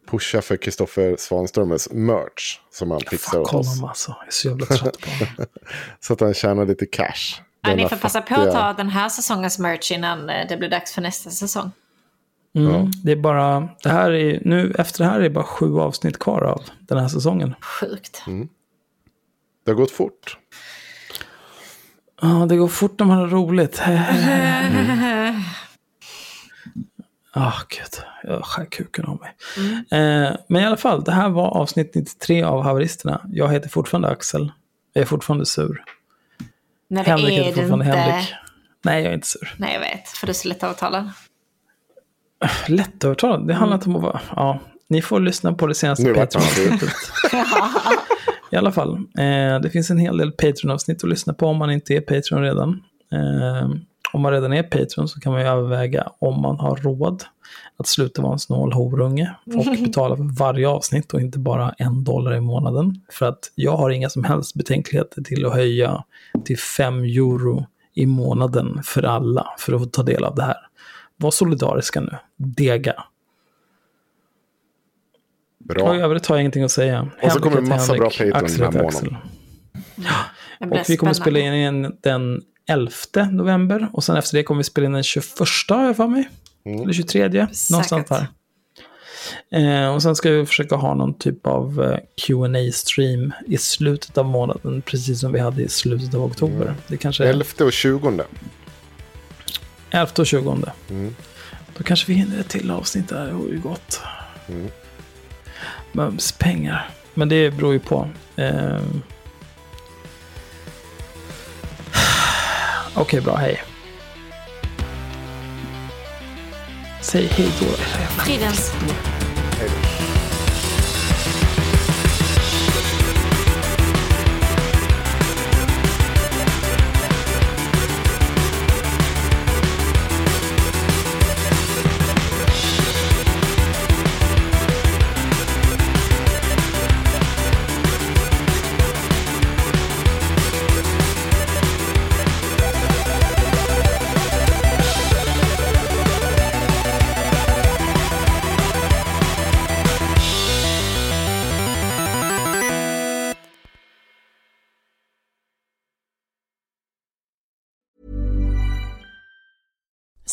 pusha för Kristoffer Svanströmers merch. Som han fixar åt oss. honom alltså. Jag är så jävla trött på honom. Så att han tjänar lite cash. Ja, ni får passa på fattiga- att ta den här säsongens merch innan eh, det blir dags för nästa säsong. Mm, Det är bara, det här är, nu efter det här är det bara sju avsnitt kvar av den här säsongen. Sjukt. Det har gått fort. Ja, det går fort när man har roligt. Ah, gud. Jag skär kuken av mig. Eh, men i alla fall, det här var avsnitt 93 av Haveristerna. Jag heter fortfarande Axel. Jag är fortfarande sur. Nej, det Henrik är heter fortfarande inte. Henrik. Nej, jag är inte sur. Nej, jag vet. För du är så lättövertalad. Lättövertalad. Det handlar inte om att vara... Ja, ni får lyssna på det senaste. Patreon-avsnittet. I alla fall, eh, det finns en hel del Patreon-avsnitt att lyssna på om man inte är Patreon redan. Eh, om man redan är Patreon så kan man ju överväga om man har råd att sluta vara en snål horunge och betala för varje avsnitt och inte bara en dollar i månaden. För att jag har inga som helst betänkligheter till att höja till 5 euro i månaden för alla för att få ta del av det här. Var solidariska nu. Dega. Bra. Och i övrigt har jag ingenting att säga. Och så kommer det Henrik massa bra Henrik, Patreon den här månaden. Blir Och vi kommer spännande. spela in den 11 november. Och sen efter det kommer vi spela in den 21 har jag för mig. Eller 23, någonstans där. Eh, och sen ska vi försöka ha någon typ av eh, qa stream i slutet av månaden. Precis som vi hade i slutet av oktober. Det kanske är 11 och 20. 11 och 20. Då kanske vi hinner ett till avsnitt där. Det vore ju gott. Mums pengar. Men det beror ju på. Eh... Okej, bra. Hej. Säg hej då. era jävla Fridens.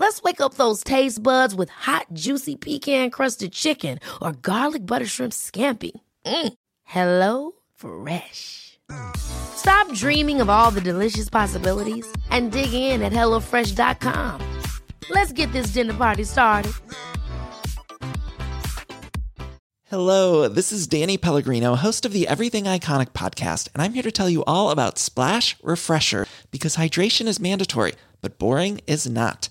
Let's wake up those taste buds with hot, juicy pecan-crusted chicken or garlic butter shrimp scampi. Mm. Hello Fresh. Stop dreaming of all the delicious possibilities and dig in at HelloFresh.com. Let's get this dinner party started. Hello, this is Danny Pellegrino, host of the Everything Iconic podcast, and I'm here to tell you all about Splash Refresher because hydration is mandatory, but boring is not.